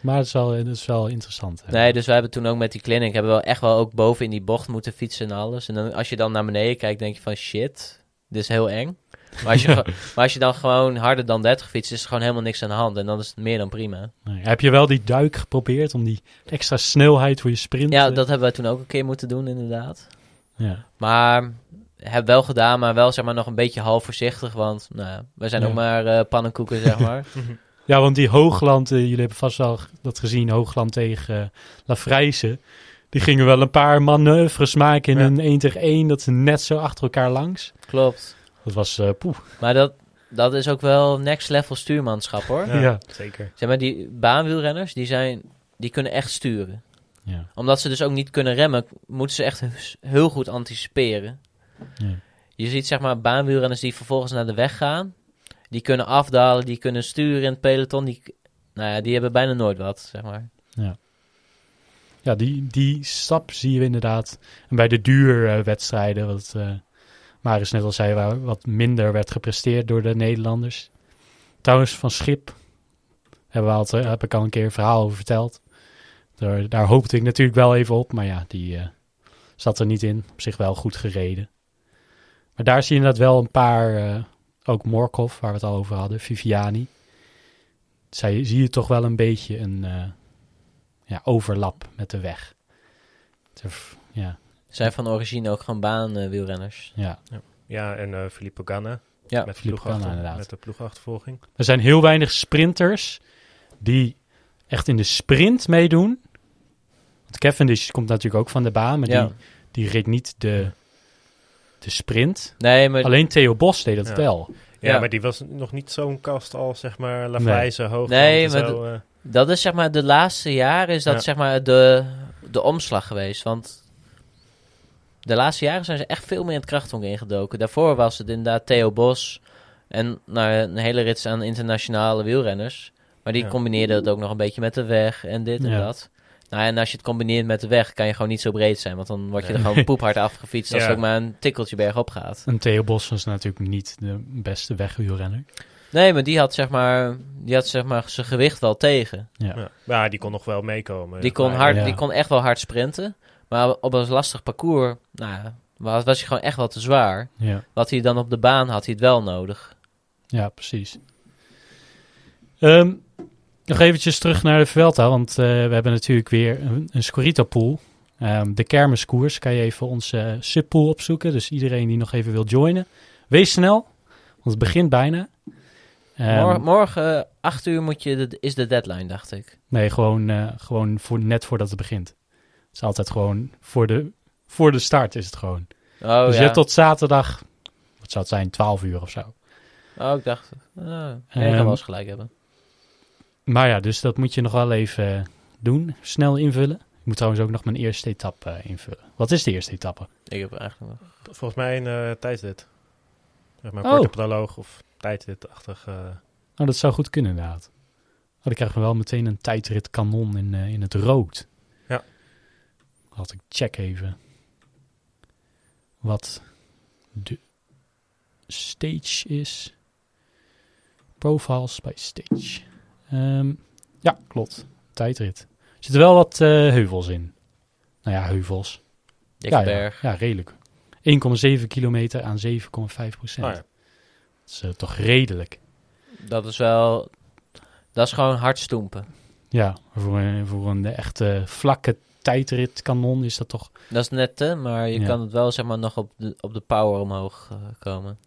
Maar het is wel, het is wel interessant. hè. Nee, dus wij hebben toen ook met die clinic, hebben we wel echt wel ook boven in die bocht moeten fietsen en alles. En dan, als je dan naar beneden kijkt, denk je van shit, dit is heel eng. Maar als je, <laughs> maar als je dan gewoon harder dan 30 fietst, is er gewoon helemaal niks aan de hand. En dan is het meer dan prima. Nee. Heb je wel die duik geprobeerd om die extra snelheid voor je sprint? Ja, eh, dat hebben wij toen ook een keer moeten doen, inderdaad. ja. Maar heb wel gedaan, maar wel zeg maar nog een beetje half voorzichtig. Want nou, wij zijn Ja. ook maar eh, pannenkoeken, zeg <laughs> maar. ja, want die Hoogland, eh, jullie hebben vast wel dat gezien, Hoogland tegen uh, La Vrijse. Die gingen wel een paar manoeuvres maken in Ja. een 1 tegen 1. Dat ze net zo achter elkaar langs. Klopt. Dat was eh poeh. Maar dat, dat is ook wel next level stuurmanschap hoor. Ja, Ja. zeker. Zeg maar, die baanwielrenners, die, zijn, die kunnen echt sturen. Ja. Omdat ze dus ook niet kunnen remmen, moeten ze echt he- heel goed anticiperen. Ja. Je ziet zeg maar baanwielrenners die vervolgens naar de weg gaan. Die kunnen afdalen, die kunnen sturen in het peloton. Die, nou ja, die hebben bijna nooit wat, zeg maar. Ja, die, die stap zie je inderdaad. En bij de duurwedstrijden, wat eh Maris net al zei, wat minder werd gepresteerd door de Nederlanders. Trouwens, van Schip hebben we al, heb ik al een keer een verhaal over verteld. Daar, daar hoopte ik natuurlijk wel even op, maar ja, die eh, zat er niet in. Op zich wel goed gereden. Maar daar zie je inderdaad wel een paar, eh, ook Morkov, waar we het al over hadden, Viviani. Zij zie je toch wel een beetje een eh, ja, overlap met de weg. Ja, Zijn van origine ook gewoon baanwielrenners. ja. Ja, en eh Filippo Ganna. Ja, met, Filippo ploegachter- Ganna, inderdaad. met de ploegachtervolging. Er zijn heel weinig sprinters die echt in de sprint meedoen. Want Cavendish komt natuurlijk ook van de baan, maar ja. die, die reed niet de, de sprint. Nee, maar Alleen Theo Bos deed dat Ja. wel. Ja, Ja. maar die was nog niet zo'n kast als zeg maar Nee. Lavrijze, Hoogland Nee, maar zo. eh. dat is zeg maar de laatste jaren is dat Ja. zeg maar de, de omslag geweest. Want de laatste jaren zijn ze echt veel meer in het krachthonk ingedoken. Daarvoor was het inderdaad Theo Bos en nou, een hele rits aan internationale wielrenners. Maar die Ja. combineerden het ook nog een beetje met de weg en dit en Ja. dat. Nou, en als je het combineert met de weg, kan je gewoon niet zo breed zijn. Want dan word je er Nee. gewoon poephard <laughs> afgefietst als Ja. het ook maar een tikkeltje bergop gaat. En Theo Bos was natuurlijk niet de beste wegwielrenner. Nee, maar die had zeg maar, die had, zeg maar zijn gewicht wel tegen. Ja. Ja. Die kon nog wel meekomen. Die kon, hard, ja. die kon echt wel hard sprinten. Maar op een lastig parcours nou, was, was hij gewoon echt wel te zwaar. Ja. Wat hij dan op de baan had, hij het wel nodig. Ja, precies. Ehm, nog eventjes terug naar de Vuelta, want eh, we hebben natuurlijk weer een, een Scorito-pool. Ehm, de kermiskoers kan je even onze subpool opzoeken. Dus iedereen die nog even wil joinen, wees snel, want het begint bijna. Ehm, Mor- morgen, eh, 8 uur, moet je de, is de deadline, dacht ik. Nee, gewoon, eh, gewoon voor, net voordat het begint. Het is altijd gewoon voor de, voor de start is het gewoon. Oh dus je hebt tot zaterdag, wat zou het zijn, 12 uur of zo. Oh, ik dacht, ja, je Ehm, kan wel eens gelijk hebben. Maar ja, dus dat moet je nog wel even eh, doen. Snel invullen. Ik moet trouwens ook nog mijn eerste etappe eh, invullen. Wat is de eerste etappe? Ik heb eigenlijk nog... Volgens mij een eh tijdrit. Zeg maar een Oh. korte proloog of tijdritachtig. eh Oh, dat zou goed kunnen inderdaad. Oh, dan krijgen we wel meteen een tijdrit kanon in, eh, in het rood. Laat ik check even. Wat de stage is. Profiles bij stage. Ehm, ja, klopt. Tijdrit. Er zitten wel wat eh, heuvels in. Nou ja, heuvels. Dikke ja, berg. Ja, ja, redelijk. 1,7 kilometer aan 7,5 procent. Oh ja. Dat is eh, toch redelijk. Dat is wel... Dat is gewoon hard stoempen. Ja, voor een, voor een echte vlakke tijdritkanon is dat toch... Dat is net te, maar je Ja. kan het wel zeg maar nog op de, op de power omhoog eh, komen.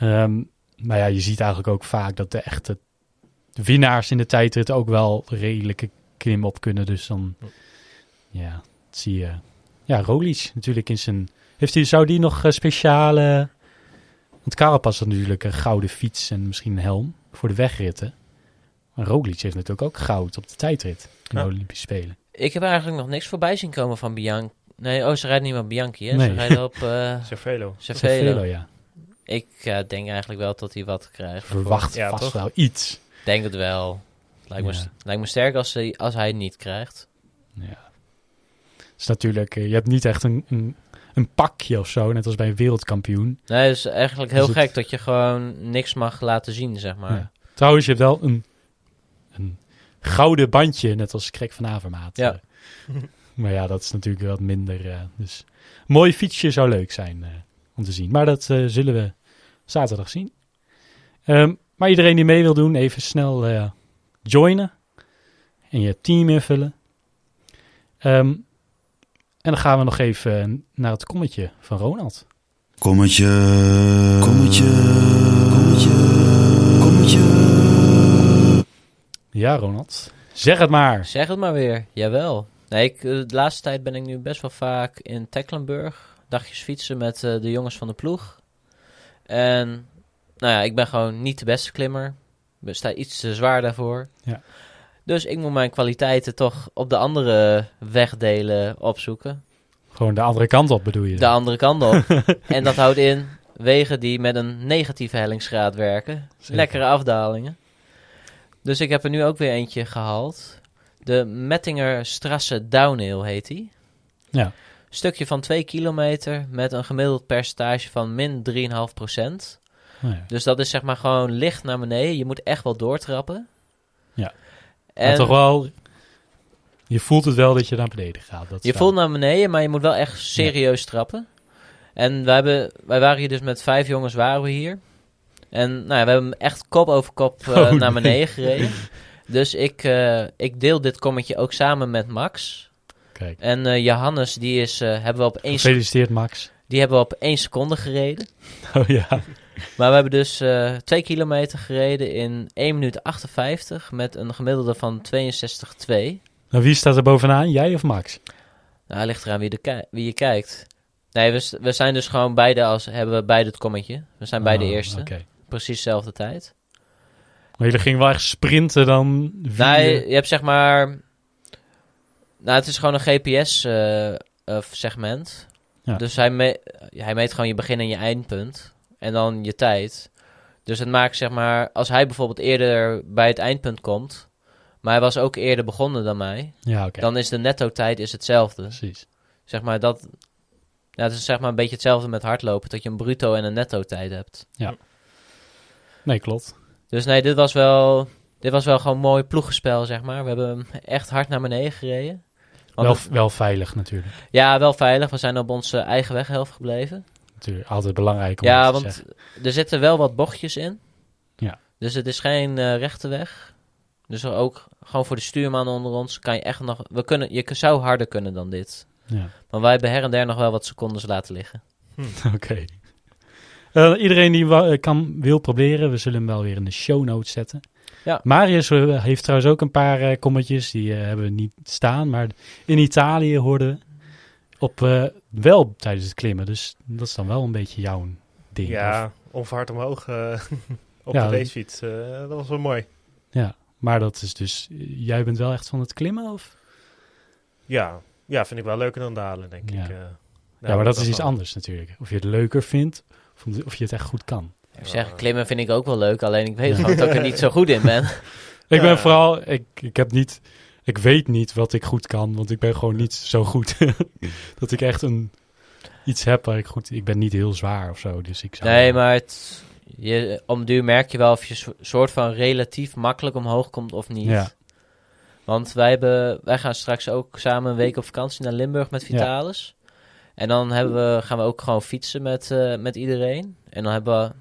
Ehm, maar ja, je ziet eigenlijk ook vaak dat de echte winnaars in de tijdrit ook wel redelijke klim op kunnen. Dus dan, ja, zie je. Ja, Roglic natuurlijk in zijn... Heeft hij, zou die nog eh, speciale... Want Carapaz had natuurlijk een gouden fiets en misschien een helm voor de wegritten. Roglic heeft natuurlijk ook goud op de tijdrit in Ja. de Olympische Spelen. Ik heb eigenlijk nog niks voorbij zien komen van Bianchi. Nee, oh, ze rijdt niet met Bianchi, hè? Ze rijden op eh <laughs> Cervelo. Cervelo. Cervelo, ja. Ik eh, denk eigenlijk wel dat hij wat krijgt. Verwacht Ja, vast toch? wel iets. Denk het wel. Lijkt, me, Ja. st- lijkt me sterk als hij, als hij het niet krijgt. Ja. Het is natuurlijk, eh, je hebt niet echt een, een, een pakje of zo, net als bij een wereldkampioen. Nee, het is eigenlijk heel Is het- gek dat je gewoon niks mag laten zien, zeg maar. Ja. Trouwens, je hebt wel een, een gouden bandje, net als Krek van Avermaat. Ja. Eh, maar ja, dat is natuurlijk wat minder. eh, dus een mooi fietsje zou leuk zijn eh, om te zien. Maar dat eh, zullen we zaterdag zien. Ehm, maar iedereen die mee wil doen, even snel eh, joinen. En je team invullen. Ehm, en dan gaan we nog even naar het kommetje van Ronald. Kommetje, kommetje, kommetje, kommetje. Ja, Ronald. Zeg het maar. Zeg het maar weer. Jawel. Nee, ik, eh, de laatste tijd ben ik nu best wel vaak in Tecklenburg. Dagjes fietsen met eh, de jongens van de ploeg. En nou ja, ik ben gewoon niet de beste klimmer. Ik sta iets te zwaar daarvoor. Ja. Dus ik moet mijn kwaliteiten toch op de andere wegdelen opzoeken. Gewoon de andere kant op bedoel je? De andere kant op. <laughs> en dat houdt in wegen die met een negatieve hellingsgraad werken. Zeker. Lekkere afdalingen. Dus ik heb er nu ook weer eentje gehaald. De Mettinger Strasse Downhill heet die. Ja. Stukje van 2 kilometer met een gemiddeld percentage van min 3,5 Nou ja. Dus dat is zeg maar gewoon licht naar beneden. Je moet echt wel doortrappen. Ja. En Maar toch wel, je voelt het wel dat je naar beneden gaat. Dat je voelt naar beneden, maar je moet wel echt serieus trappen. En wij, hebben, wij waren hier dus met vijf jongens waren we hier. En nou ja, we hebben echt kop over kop eh, Oh, naar nee. beneden gereden. <laughs> Dus ik, eh, ik deel dit kommetje ook samen met Max. Kijk, En eh, Johannes, die, is, hebben we op één, gefeliciteerd Max. die hebben we op één seconde gereden. <laughs> Oh ja. Maar we hebben dus twee kilometer gereden in 1 minuut 58 met een gemiddelde van 62,2. Nou, wie staat er bovenaan? Jij of Max? Nou, ligt eraan wie, de wie je kijkt. Nee, we, we zijn dus gewoon beide als hebben we beide het kommetje. We zijn beide Oh, eerste. Oké. Precies dezelfde tijd. Maar jullie gingen wel echt sprinten dan? Nee, eh, je hebt zeg maar. Nou, het is gewoon een GPS-segment. Ja. Dus hij, me- hij meet gewoon je begin en je eindpunt. En dan je tijd. Dus het maakt zeg maar. Als hij bijvoorbeeld eerder bij het eindpunt komt. Maar hij was ook eerder begonnen dan mij. Ja. Dan is de netto-tijd is hetzelfde. Precies. Zeg maar dat. Ja, het is zeg maar een beetje hetzelfde met hardlopen. Dat je een bruto en een netto-tijd hebt. Nee, klopt. Dus nee, dit was wel. Dit was wel gewoon een mooi ploegenspel, zeg maar. We hebben echt hard naar beneden gereden. Want Wel, het- wel veilig natuurlijk. ja, wel veilig. We zijn op onze eigen weghelft gebleven. natuurlijk. Altijd belangrijk om Ja, want zeggen. er zitten wel wat bochtjes in. Ja. Dus het is geen eh, rechte weg. Dus ook gewoon voor de stuurman onder ons kan je echt nog. We kunnen, je zou harder kunnen dan dit. Ja. Maar wij hebben her en der nog wel wat secondes laten liggen. <laughs> Oké. Eh, iedereen die eh, kan, wil proberen, we zullen hem wel weer in de show notes zetten. Ja. Marius heeft trouwens ook een paar eh, kommetjes, die eh, hebben we niet staan. Maar in Italië hoorden we op, eh, wel tijdens het klimmen. Dus dat is dan wel een beetje jouw ding. of- Ja, onverhard omhoog <laughs> op Ja, de dat- racefiets. dat was wel mooi. ja. Maar dat is dus, jij bent wel echt van het klimmen? Of? Ja, ja, vind ik wel leuker dan dalen, denk Ja. ik. eh. Ja, Nou, maar dat is iets wel. anders natuurlijk. Of je het leuker vindt, of je het echt goed kan. Ik zeg, klimmen vind ik ook wel leuk. Alleen ik weet gewoon dat ik er niet zo goed in ben. <laughs> Ik ben vooral, ik, ik heb niet, ik weet niet wat ik goed kan, want ik ben gewoon niet zo goed. <laughs> dat ik echt een, iets heb waar ik goed, ik ben niet heel zwaar of zo, dus ik zou... Nee, maar het, je, om duur merk je wel of je so- soort van relatief makkelijk omhoog komt of niet. Ja. Want wij, hebben, wij gaan straks ook samen een week op vakantie naar Limburg met Vitalis. En dan hebben we, gaan we ook gewoon fietsen met, eh, met iedereen. En dan hebben we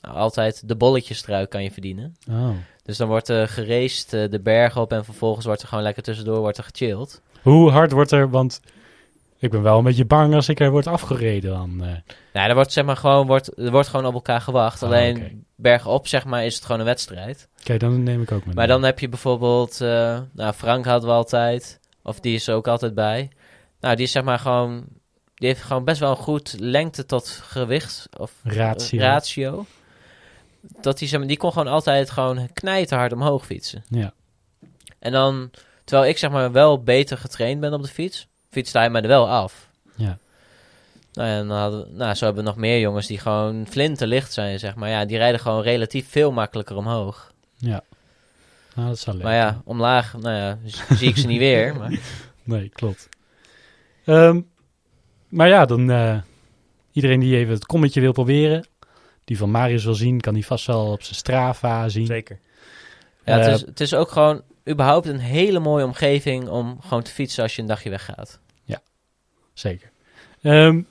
nou, altijd de bolletjestrui kan je verdienen. Oh. Dus dan wordt er geraced eh, de bergen op en vervolgens wordt er gewoon lekker tussendoor wordt er gechilled. Hoe hard wordt er, want ik ben wel een beetje bang als ik er word afgereden dan. eh. Nou, er wordt zeg maar gewoon, wordt, er wordt gewoon op elkaar gewacht. Ah, Alleen oké. bergop zeg maar is het gewoon een wedstrijd. Oké, dan neem ik ook mee. Maar dan heb je bijvoorbeeld, nou Frank hadden we altijd, of die is er ook altijd bij. Nou, die is zeg maar gewoon, die heeft gewoon best wel een goed lengte tot gewicht of Ratio. ratio. Dat die, zeg maar, die kon gewoon altijd gewoon knijterhard omhoog fietsen. Ja. En dan, terwijl ik zeg maar wel beter getraind ben op de fiets, fietste hij mij er wel af. Ja. Nou, ja, en dan hadden, we- nou, zo hebben we nog meer jongens die gewoon flinterlicht zijn, zeg maar. Ja, die rijden gewoon relatief veel makkelijker omhoog. Ja. Nou, dat is wel leuk. Maar ja, omlaag, nou ja, zie ik ze niet <laughs> weer. Maar, Nee, klopt. Ehm, maar ja, dan eh, iedereen die even het kommetje wil proberen, die van Marius wil zien, kan die vast wel op zijn Strava zien. Zeker. ja, het, Eh, is, het is ook gewoon überhaupt een hele mooie omgeving om gewoon te fietsen als je een dagje weggaat. Zeker. Ehm, nou,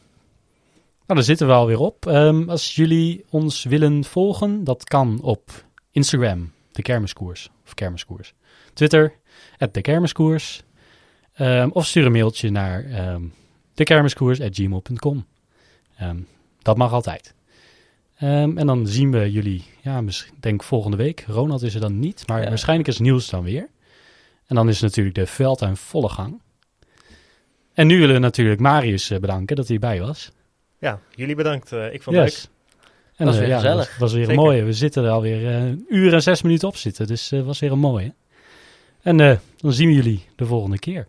daar zitten we alweer op. Ehm, als jullie ons willen volgen, dat kan op Instagram, de Kermiskoers. Of Kermiskoers. Twitter, de Kermiskoers. Ehm, of stuur een mailtje naar ehm dekermiskoers.gmail.com. Ehm dat mag altijd. Ehm, en dan zien we jullie, ja, misschien, denk volgende week. Ronald is er dan niet, maar Ja. waarschijnlijk is Niels dan weer. En dan is natuurlijk de veld aan volle gang. En nu willen we natuurlijk Marius eh, bedanken dat hij bij was. Ja, jullie bedankt. Eh, ik vond het leuk. Yes. En, Was eh, weer ja, gezellig. Was, was weer een Zeker. mooie. We zitten er alweer eh, een uur en zes minuten op zitten. Dus eh was weer een mooie. En eh, dan zien we jullie de volgende keer.